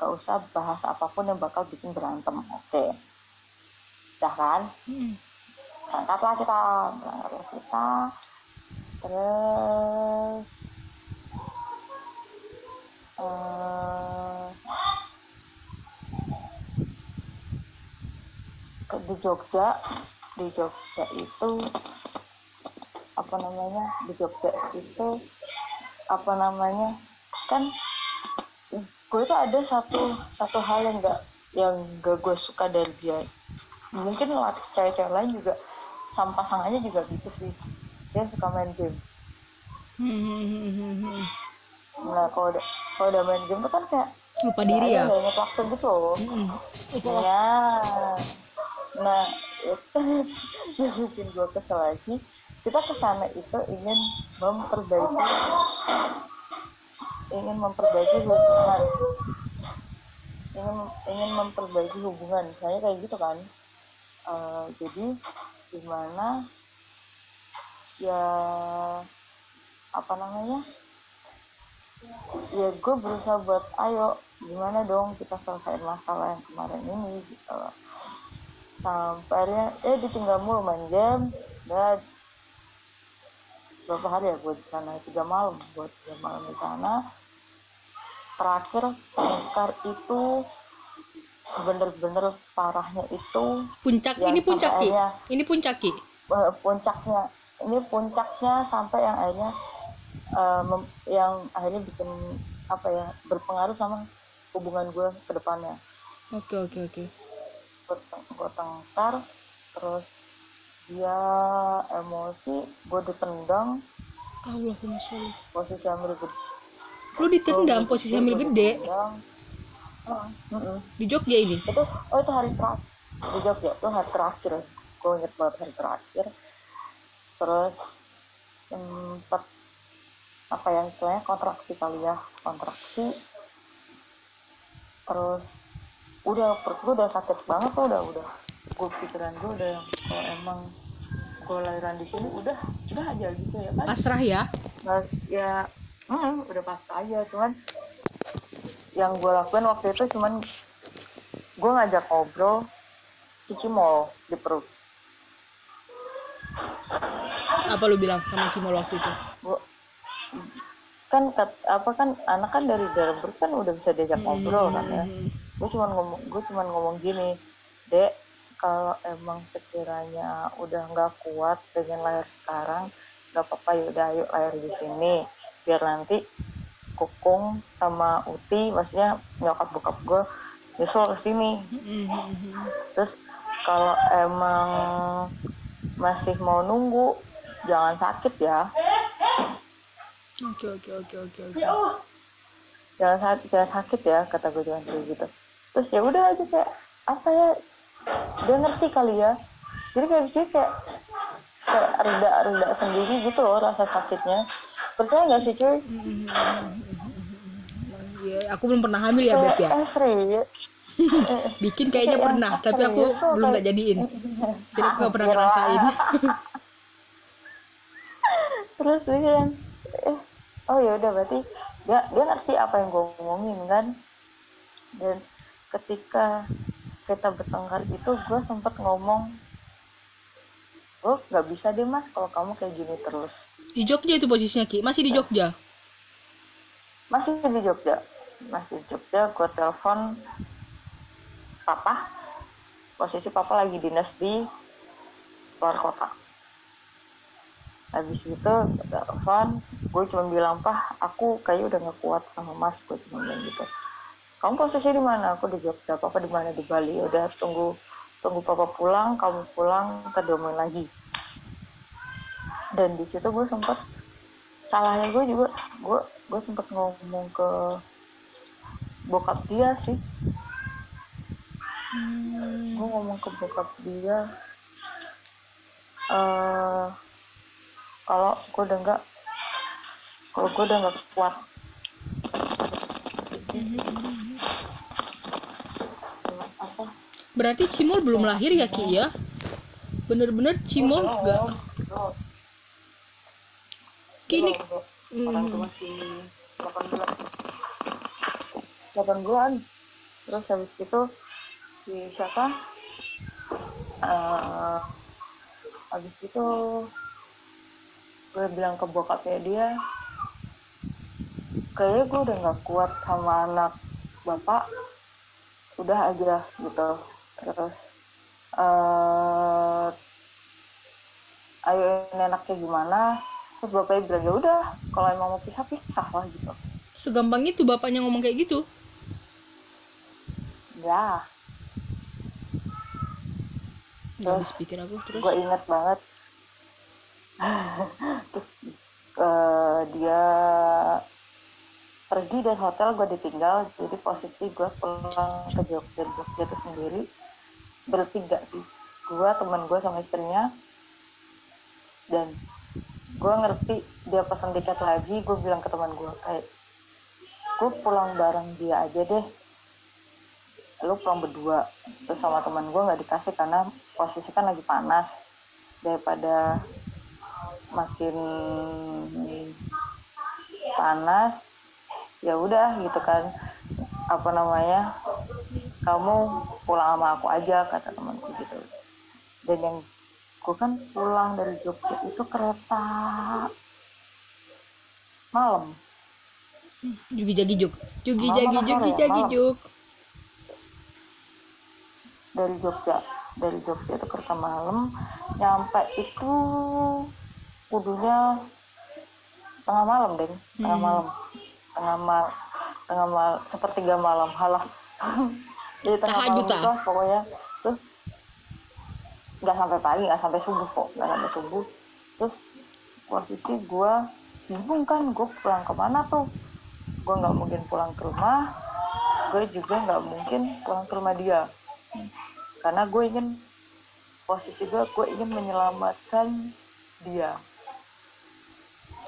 gak usah bahas apa pun yang bakal bikin berantem oke? Dah kan? Mm. berangkatlah kita berangkatlah kita. Terus eh, ke di Jogja. Di Jogja itu apa namanya? Di Jogja itu apa namanya? Kan gue tuh ada satu satu hal yang gak yang gak gue suka dari dia. Mungkin cewek-cewek lain juga sama pasangannya juga gitu sih. Dia suka main game. Hmm. nah kalau udah kalau udah main game tuh kan kayak lupa diri ya. banyak waktu gitu loh. Hmm. ya nah itu yang bikin gue kesel lagi. Kita ke sana itu ingin memperbaiki ingin memperbaiki hubungan. Ingin ingin memperbaiki hubungan. Misalnya kayak gitu kan. Eh, jadi gimana? Ya apa namanya? Ya gue berusaha buat ayo gimana dong kita selesaiin masalah yang kemarin ini gitu. Sampai akhirnya eh ditinggal mulu main game dan berapa hari ya gue di sana tiga malam buat tiga malam di sana. Terakhir tengkar itu bener-bener parahnya itu puncak ini puncak akhirnya- ini puncak ki? Eh, puncaknya. Ini puncaknya sampai yang akhirnya mem- yang akhirnya bikin apa ya berpengaruh sama hubungan gue ke depannya. Oke oke oke. Gue teng- gue tengkar terus dia emosi gue ditendang Allahumma sholli posisi hamil gede. Lu ditendang posisi hamil Gua gede. ditendang. Mm-mm. di Jogja ini? Itu oh itu hari terakhir. Di Jogja itu hari terakhir. Gue inget banget hari terakhir. Terus sempet apa yang istilahnya kontraksi kali ya kontraksi. Terus udah perut gue udah sakit banget tuh udah udah. Gue pikiran gue udah kalau emang gue lahiran di sini udah udah aja gitu ya kan? Pasrah ya? Nah, ya mm, udah pas aja cuman yang gue lakuin waktu itu cuman gue ngajak ngobrol si Cimol di perut. Apa lu bilang sama Cimol waktu itu? Gue kan kat- apa kan anak kan dari dalam perut kan udah bisa diajak ngobrol kan ya. Hmm. gue cuman ngomong gue cuman ngomong gini dek kalau emang sekiranya udah nggak kuat pengen lahir sekarang nggak apa-apa ya udah ayo lahir di sini. Biar nanti kukung sama uti maksudnya nyokap bokap gue nyusul ke sini. Terus kalau emang masih mau nunggu jangan sakit ya. Oke oke oke oke oke. Jangan sakit jangan sakit ya kata gue jangan kayak gitu. Terus ya udah aja kayak apa ya dia ngerti kali ya jadi kayak bisa kayak kayak reda reda sendiri gitu loh rasa sakitnya percaya nggak sih cuy. Ya, aku belum pernah hamil ya Beb ya. eh serius Eh, Bikin kayaknya Kayak pernah, yang tapi aku serius loh, belum nggak jadiin. Jadi aku nggak pernah ngerasain. terus dia yang eh oh ya udah berarti dia dia ngerti apa yang gue ngomongin kan dan ketika kita bertengkar itu gue sempet ngomong gue nggak bisa deh mas kalau kamu kayak gini terus. Di Jogja itu posisinya Ki, masih di Jogja. masih di Jogja. Masih di Jogja gue telepon papa. Posisi papa lagi dinas di luar kota. Habis itu telepon gue cuma bilang pah aku kayak udah nggak kuat sama mas gue cuma bilang gitu kamu posisi di mana? Aku di Jogja papa di mana? Di Bali. Udah tunggu tunggu papa pulang kamu pulang diomongin lagi. Dan di situ gue sempet salahnya gue juga gue gue sempet ngomong ke bokap dia sih. Hmm. gue ngomong ke bokap dia eh kalau gue udah nggak kalau gue udah nggak kuat. Apa Berarti Cimol belum lahir ya Ki ya? Bener-bener Cimol Belum, nggak? belum, Kini orang Hmm. masih 8 bulan 8 bulan terus habis itu si siapa Eh habis itu gue bilang ke bokapnya dia kayaknya gue udah nggak kuat sama anak bapak udah aja gitu terus eh ayo ini enaknya gimana? Terus bapaknya bilang ya udah kalau emang mau pisah pisah lah gitu. Segampang itu bapaknya ngomong kayak gitu? Ya. Terus, pikir aku terus? gue inget banget. Terus eh, dia pergi dari hotel gue ditinggal. Jadi posisi gue pulang ke Jogja Jogja itu sendiri bertiga sih. Gue teman gue sama istrinya. Dan gue ngerti dia pesan tiket lagi gue bilang ke teman gue kayak gue pulang bareng dia aja deh. Lu pulang berdua. Terus sama teman gue nggak dikasih karena posisi kan lagi panas. Daripada makin panas ya udah gitu kan. Apa namanya kamu pulang sama aku aja kata temanku gitu. Dan yang gue kan pulang dari Jogja itu kereta malam. Jugi jagi juk jugi jagi jugi jagi juk dari Jogja dari Jogja itu kereta malam nyampe itu kudunya tengah malam deh tengah Hmm. malam. Tengah mal tengah mal sepertiga malam halah jadi tengah malam itu ah? pokoknya. Terus nggak sampai pagi nggak sampai subuh kok. Nggak sampai subuh. Terus posisi gue bingung kan gue pulang ke mana tuh? Gue nggak mungkin pulang ke rumah. Gue juga nggak mungkin pulang ke rumah dia. Karena gue ingin posisi gue gue ingin menyelamatkan dia.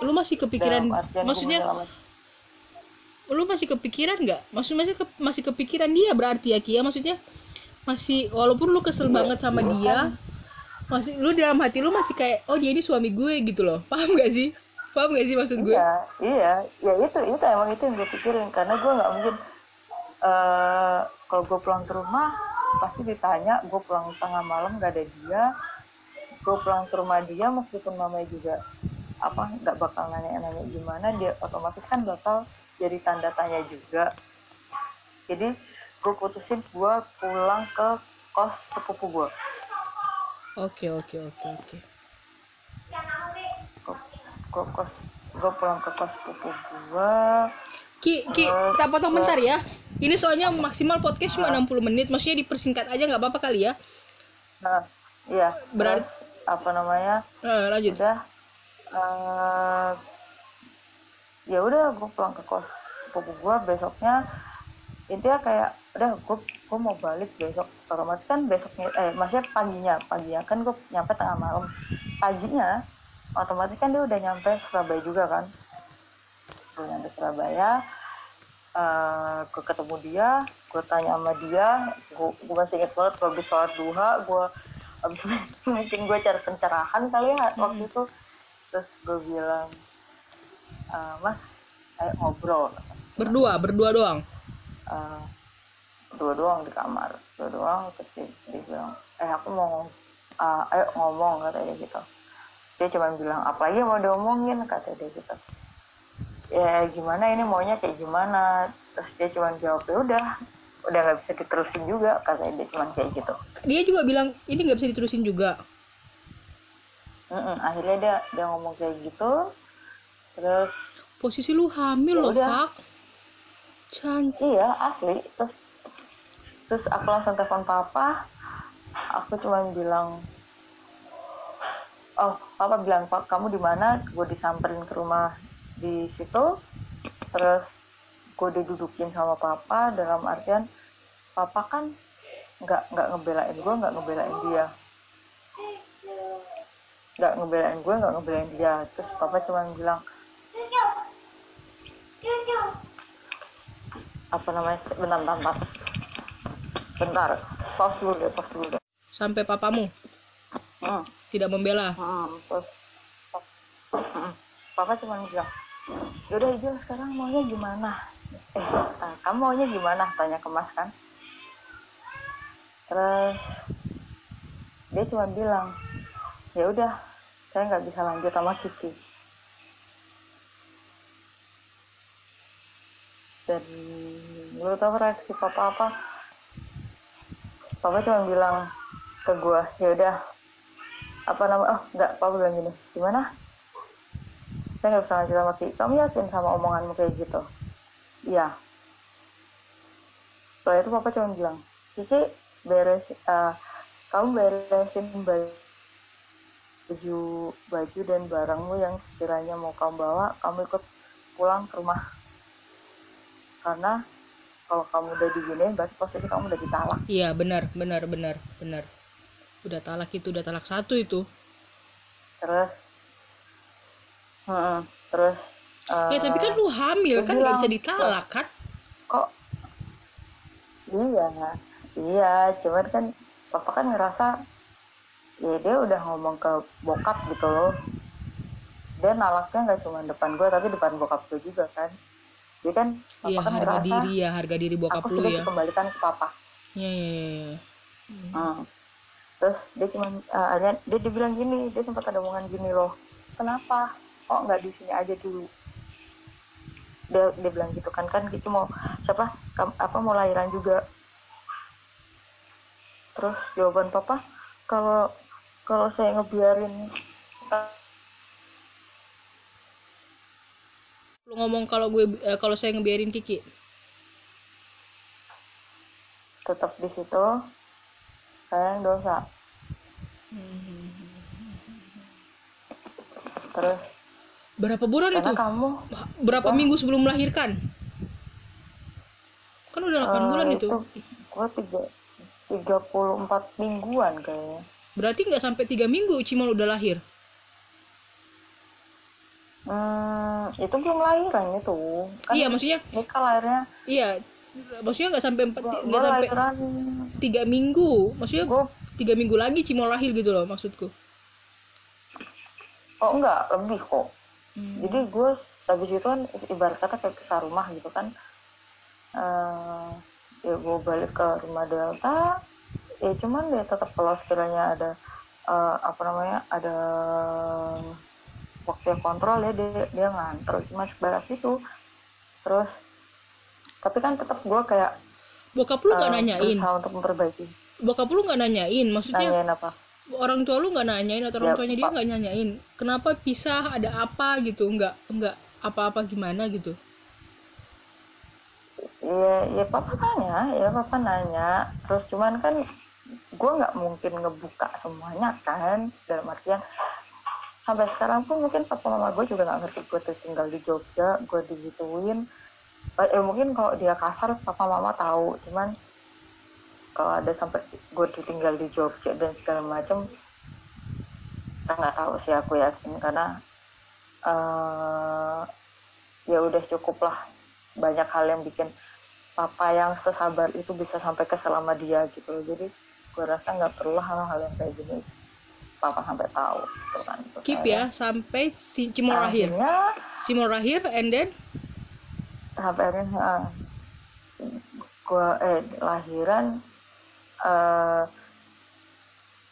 Lu masih kepikiran maksudnya lu masih kepikiran nggak? Maksud masih ke- masih kepikiran dia berarti ya Kia? Maksudnya masih walaupun lu kesel Iya, banget sama iya dia kan. masih lu dalam hati lu masih kayak oh dia ini suami gue gitu loh. Paham gak sih? Paham gak sih maksud gue? Iya, iya, ya itu itu emang itu yang gue pikirin. Karena gue nggak mungkin eh kalau gue pulang ke rumah pasti ditanya gue pulang tengah malam gak ada dia, gue pulang ke rumah dia meskipun mamanya juga apa nggak bakal nanya-nanya gimana dia otomatis kan bakal jadi tanda tanya juga. Jadi gue putusin gue pulang ke kos sepupu gue. oke oke oke oke Gue kos gue pulang ke kos sepupu gue. Ki Ki kita potong bentar ya ini soalnya maksimal podcast cuma 60 menit maksudnya dipersingkat aja nggak apa-apa kali ya Nah, iya. Berarti- Terus, apa namanya? Eh, lanjut Udah. eh ya udah, gue pulang ke kos sepupu gue besoknya. Intinya kayak, udah gue gue mau balik besok. Otomatis kan besoknya, eh maksudnya paginya, paginya kan gue nyampe tengah malam. Paginya, otomatis kan dia udah nyampe Surabaya juga kan. Gue nyampe Surabaya, eh gue ketemu dia, gue tanya sama dia, gue, gue masih inget banget gue habis sholat duha, gue habis mungkin gue cari pencerahan kali ya waktu itu, terus gue bilang, "Eh, Mas, ayo ngobrol, berdua berdua doang? Eh, dua doang di kamar, dua doang, terus dia, bilang, eh aku mau, eh, ayo ngomong kata dia gitu. Dia cuma bilang, apa lagi mau diomongin? kata dia gitu. ya gimana ini maunya kayak gimana? Terus dia cuma jawab ya udah udah nggak bisa diterusin juga katanya dia cuma kayak gitu. Dia juga bilang ini nggak bisa diterusin juga. Mm-mm, akhirnya dia dia ngomong kayak gitu terus posisi lu hamil Ya loh udah. pak cantik iya asli. Terus terus aku langsung telepon papa. Aku cuma bilang oh papa bilang pak kamu di mana? Gue disamperin ke rumah di situ. Terus gue didudukin sama papa dalam artian papa kan nggak nggak ngebelain gue nggak ngebelain dia. Nggak ngebelain gue nggak ngebelain dia. Terus papa cuma bilang apa namanya? Bentar bentar bentar. Bentar. Pause dulu deh pause dulu deh. Sampai papamu? Hmm. tidak membela? Hmm, terus. Hmm, papa cuma bilang yaudah Ijul sekarang maunya gimana? Eh ah, kamu maunya gimana? tanya ke mas kan. Terus dia cuma bilang ya udah saya nggak bisa lanjut sama Kiki dan lu tau reaksi papa apa? Papa cuma bilang ke gua ya udah apa nama oh enggak papa bilang gini gimana? Saya nggak bisa lanjut sama kamu yakin sama omonganmu kayak gitu? Iya. Setelah itu papa cuma bilang Kiki beres uh, kamu beresin baju baju dan barangmu yang sekiranya mau kamu bawa kamu ikut pulang ke rumah karena kalau kamu udah diginiin berarti posisi kamu udah ditalak. Iya benar benar benar benar. Udah talak itu udah talak satu itu. Terus hmm, terus ya tapi kan lu hamil kan nggak bisa ditalak kan? Kok? Iya iya cuman kan papa kan ngerasa ya dia udah ngomong ke bokap gitu loh. Dia nalaknya nggak cuma depan gue tapi depan bokap gue juga kan dia kan papa iya kan harga ngerasa diri ya harga diri bokap aku lu sudah ya. dikembalikan ke papa. Iya iya iya, iya. Hmm. terus dia cuma uh, dia dibilang gini dia sempat ada omongan gini loh. Kenapa? Kok nggak di sini aja dulu? Dia dia bilang gitu kan kan gitu mau siapa? Apa mau lahiran juga. Terus jawaban papa kalau kalau saya ngebiarin lu ngomong kalau gue eh, kalau saya ngebiarin Kiki. Tetap di situ. Saya yang dosa. Terus berapa bulan itu? kamu berapa Wah. minggu sebelum melahirkan? Kan udah 8 eh, bulan itu gua tiga tiga puluh empat mingguan kayaknya. Berarti nggak sampai tiga minggu Cimol udah lahir Hmm, itu belum lahiran itu. Kan iya maksudnya nikah lahirnya. iya maksudnya nggak sampai empat nggak sampai lahiran. tiga minggu maksudnya Gua, tiga minggu lagi Cimol lahir gitu loh maksudku oh enggak, lebih kok. Hmm. Jadi gue habis itu kan ibarat kata kayak kesah rumah gitu kan. eh ya gue balik ke rumah Delta. Ya cuman ya tetap kalau sekiranya ada eh, apa namanya ada waktu yang kontrol ya dia dia nganter. Cuma sebatas itu. Terus tapi kan tetap gue kayak bokap lu nggak eh, nanyain? berusaha untuk memperbaiki. Bokap lu nggak nanyain? Maksudnya nanyain apa? orang tua lu nggak nanyain atau orang Ya, tuanya dia nggak nanyain? Kenapa pisah? Ada apa gitu? Nggak nggak apa-apa gimana gitu? Iya, ya papa nanya, ya papa nanya. Terus cuman kan gue nggak mungkin ngebuka semuanya kan. Dalam artian sampai sekarang pun mungkin papa mama gue juga nggak ngerti gue tuh tinggal di Jogja, gue digituin. Eh eh, mungkin kalau dia kasar papa mama tahu, cuman kalau ada sampai gue ditinggal di Jogja dan segala macam, kita nggak tahu sih aku yakin. Karena eh ya udah cukup lah. Banyak hal yang bikin papa yang sesabar itu bisa sampai ke selama dia gitu jadi gue rasa nggak perlu hal-hal yang kayak gini papa sampai tahu gitu kan. Keep ya sampai si akhirnya Cimol lahir and then? Sampai akhirnya gue eh lahiran eh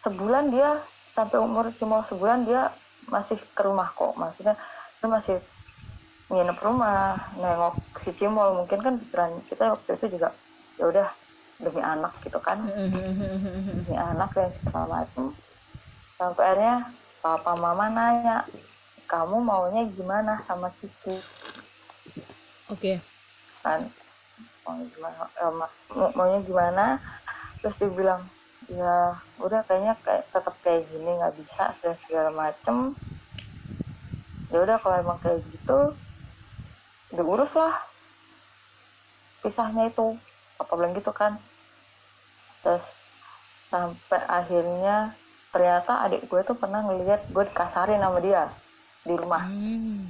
sebulan dia sampai umur cuma sebulan dia masih ke rumah kok. Maksudnya dia masih nginep rumah nengok si Cimol. Mungkin kan pikiran kita waktu itu juga ya udah demi anak gitu kan. Demi anak dan segala macam sampai akhirnya papa mama nanya kamu maunya gimana sama Kiki? Oke. Kan mau gimana eh, ma- mau- maunya gimana? Terus dia bilang ya udah kayaknya kayak tetap kayak gini nggak bisa dan segala macem. Ya udah kalau emang kayak gitu diurus lah pisahnya itu. Apa bilang gitu kan. Terus sampai akhirnya ternyata adik gue tuh pernah ngelihat gue dikasarin sama dia di rumah Hmm.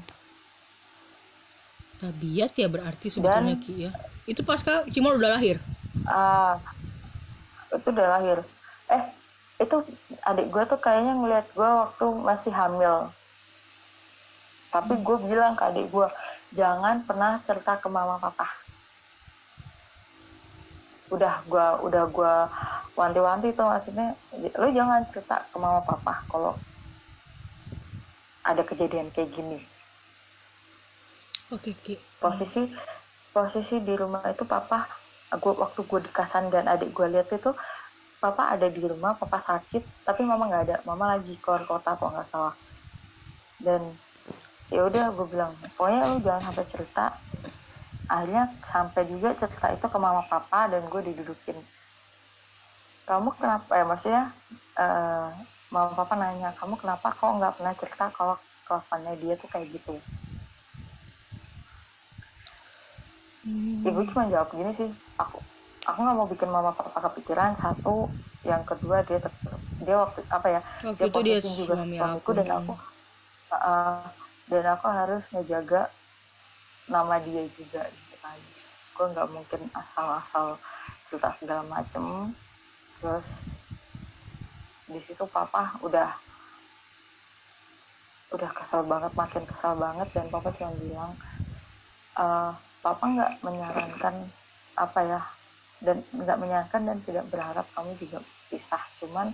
Tabiat ya berarti sebetulnya Dan- Ki ya. Itu pasca Cimol udah lahir. ah itu udah lahir eh itu adik gue tuh kayaknya ngeliat gue waktu masih hamil tapi gue bilang ke adik gue jangan pernah cerita ke mama papa udah gue udah gue wanti-wanti tuh maksudnya lu jangan cerita ke mama papa kalau ada kejadian kayak gini. Oke Ki. posisi posisi di rumah itu papa gua waktu gue di Kasan dan adik gue lihat itu papa ada di rumah papa sakit tapi mama nggak ada. Mama lagi keluar kota kok nggak salah. Dan ya udah gue bilang pokoknya lu jangan sampai cerita. Akhirnya sampai juga cerita itu ke mama papa dan gue didudukin kamu kenapa ya maksudnya uh, mama papa nanya kamu kenapa kok nggak pernah cerita kalau kelakuannya dia tuh kayak gitu? Hmm. ibu cuma jawab gini sih aku aku nggak mau bikin mama papa kepikiran. Satu yang kedua dia dia waktu apa ya waktu dia posisi juga suamiku dan aku uh, dan aku harus ngejaga nama dia juga gitu kan. Gue nggak mungkin asal-asal cerita segala macem terus di situ papa udah udah kesel banget makin kesel banget dan papa cuma bilang e, papa nggak menyarankan apa ya dan nggak menyarankan dan tidak berharap kamu juga pisah. Cuman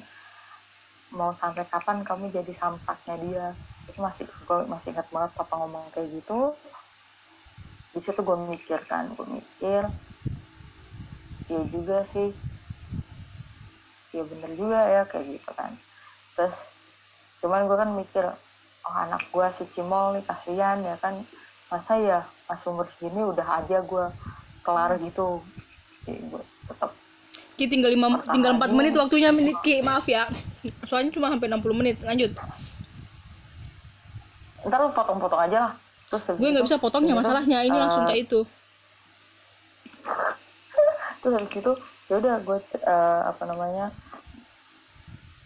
mau sampai kapan kamu jadi samsaknya dia? Itu masih gue masih ingat banget papa ngomong kayak gitu. Di situ gue mikir kan gue mikir ya juga sih ya bener juga ya kayak gitu kan. Terus cuman gue kan mikir oh anak gue si Cimol nih kasihan ya kan. Masa ya pas umur segini udah aja gue kelar gitu. Ya, gue tetap Ki tinggal lima tinggal empat menit waktunya Ki maaf ya. Soalnya cuma sampai 60 menit. Lanjut. Ntar lu potong-potong aja lah. Terus gue nggak bisa potongnya masalahnya. Ini uh, langsung kayak itu. Terus habis itu ya udah gue uh, apa namanya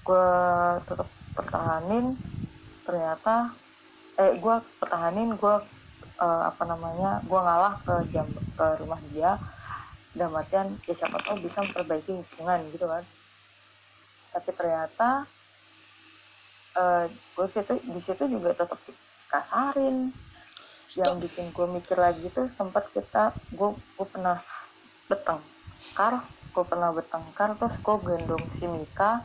gue tetap pertahanin. Ternyata eh gue pertahanin gue uh, apa namanya gue ngalah ke jam ke rumah dia. Dan artian ya siapa tahu bisa memperbaiki hubungan gitu kan. Tapi ternyata uh, gue situ di situ juga tetap kasarin. Yang bikin gue mikir lagi tuh sempat kita gue gue pernah bertengkar gue pernah bertengkar terus gue gendong si Mika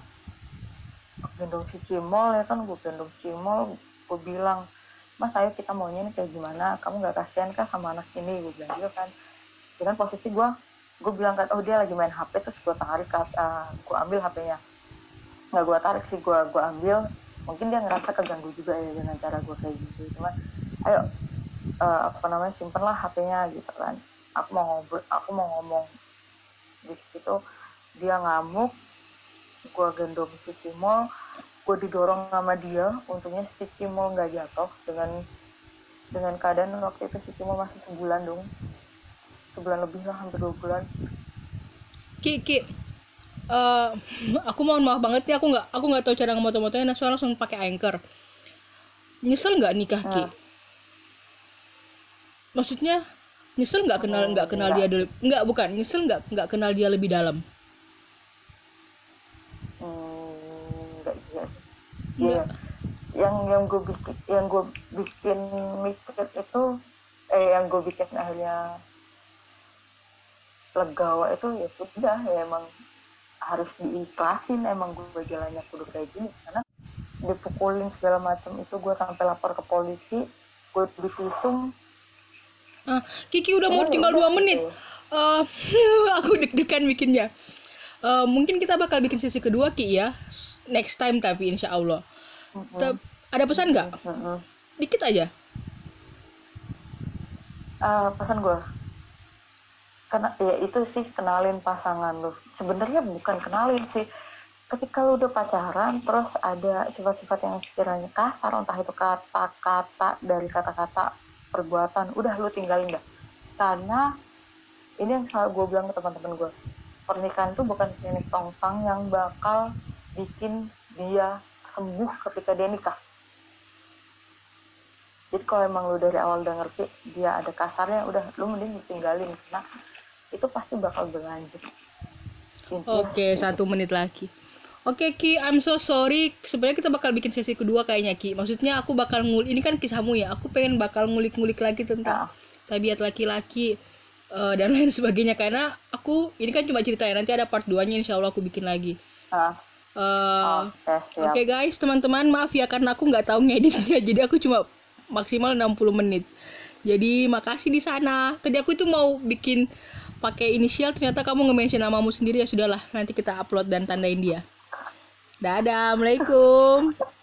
gendong si Cimol ya kan? Gue gendong Cimol gue bilang mas ayo kita maunya ini kayak gimana? Kamu gak kasihan kan sama anak ini? Gue bilang gitu kan. Dengan posisi gue gue bilang kan oh dia lagi main HP terus gue tarik uh, gue ambil HP-nya nggak gue tarik sih gue gue ambil. Mungkin dia ngerasa keganggu juga ya dengan cara gue kayak gitu. Cuma ayo uh, apa namanya simpenlah HP-nya gitu kan. Aku mau ngobrol aku mau ngomong di situ dia ngamuk gue gendong si Cimol gue didorong sama dia untungnya si Cimol nggak jatuh dengan dengan keadaan waktu itu si Cimol masih sebulan dong. Sebulan lebih lah hampir dua bulan. Ki Ki uh, aku mohon maaf banget ya aku nggak aku nggak tahu cara ngemoto-motonya nah soalnya langsung pakai anchor. Nyesel nggak nikah Ki? Nah. Maksudnya nyesel nggak kenal oh, nggak oh, kenal dia dulu? Nggak bukan. Nyesel nggak nggak kenal dia lebih dalam? Hmm, nggak juga sih ya yang yang gue bikin yang gue bikin mikir itu eh yang gue bikin akhirnya legawa itu ya sudah ya emang harus diikhlasin emang gue jalannya kudu kayak gini. Karena dipukulin segala macam itu gue sampai lapor ke polisi gue divisum Ah, Kiki udah mau tinggal dua menit. Uh, aku deg-degan bikinnya. Uh, mungkin kita bakal bikin sesi kedua Ki ya. Next time tapi insya Allah. Uh-huh. Ada pesan nggak? Uh-huh. Dikit aja. Uh, pesan gue. Karena ya itu sih kenalin pasangan lu. Sebenarnya bukan kenalin sih. Ketika lu udah pacaran, terus ada sifat-sifat yang sekiranya kasar, entah itu kata-kata dari kata-kata perbuatan. Udah lu tinggalin dah. Karena ini yang selalu gue bilang ke teman-teman gue pernikahan itu bukan klinik tongkang yang bakal bikin dia sembuh ketika dia nikah. Jadi kalau emang lu dari awal udah ngerti dia ada kasarnya udah lu mending tinggalin karena itu pasti bakal berlanjut. Oke okay, satu menit lagi Oke okay, Ki, I'm so sorry. Sebenarnya kita bakal bikin sesi kedua kayaknya Ki. Maksudnya aku bakal ngul ini kan kisahmu ya. Aku pengen bakal ngulik-ngulik lagi tentang ya. tabiat laki-laki uh, dan lain sebagainya karena aku ini kan cuma cerita ya. Nanti ada part 2-nya insya Allah aku bikin lagi. Uh. Uh, Oke okay, okay, guys, teman-teman maaf ya karena aku nggak tahu ngeditnya. Jadi aku cuma maksimal 60 menit. Jadi makasih di sana. Tadi aku itu mau bikin pakai inisial ternyata kamu nge-mention namamu sendiri ya sudahlah nanti kita upload dan tandain dia. Dadah, Assalamualaikum.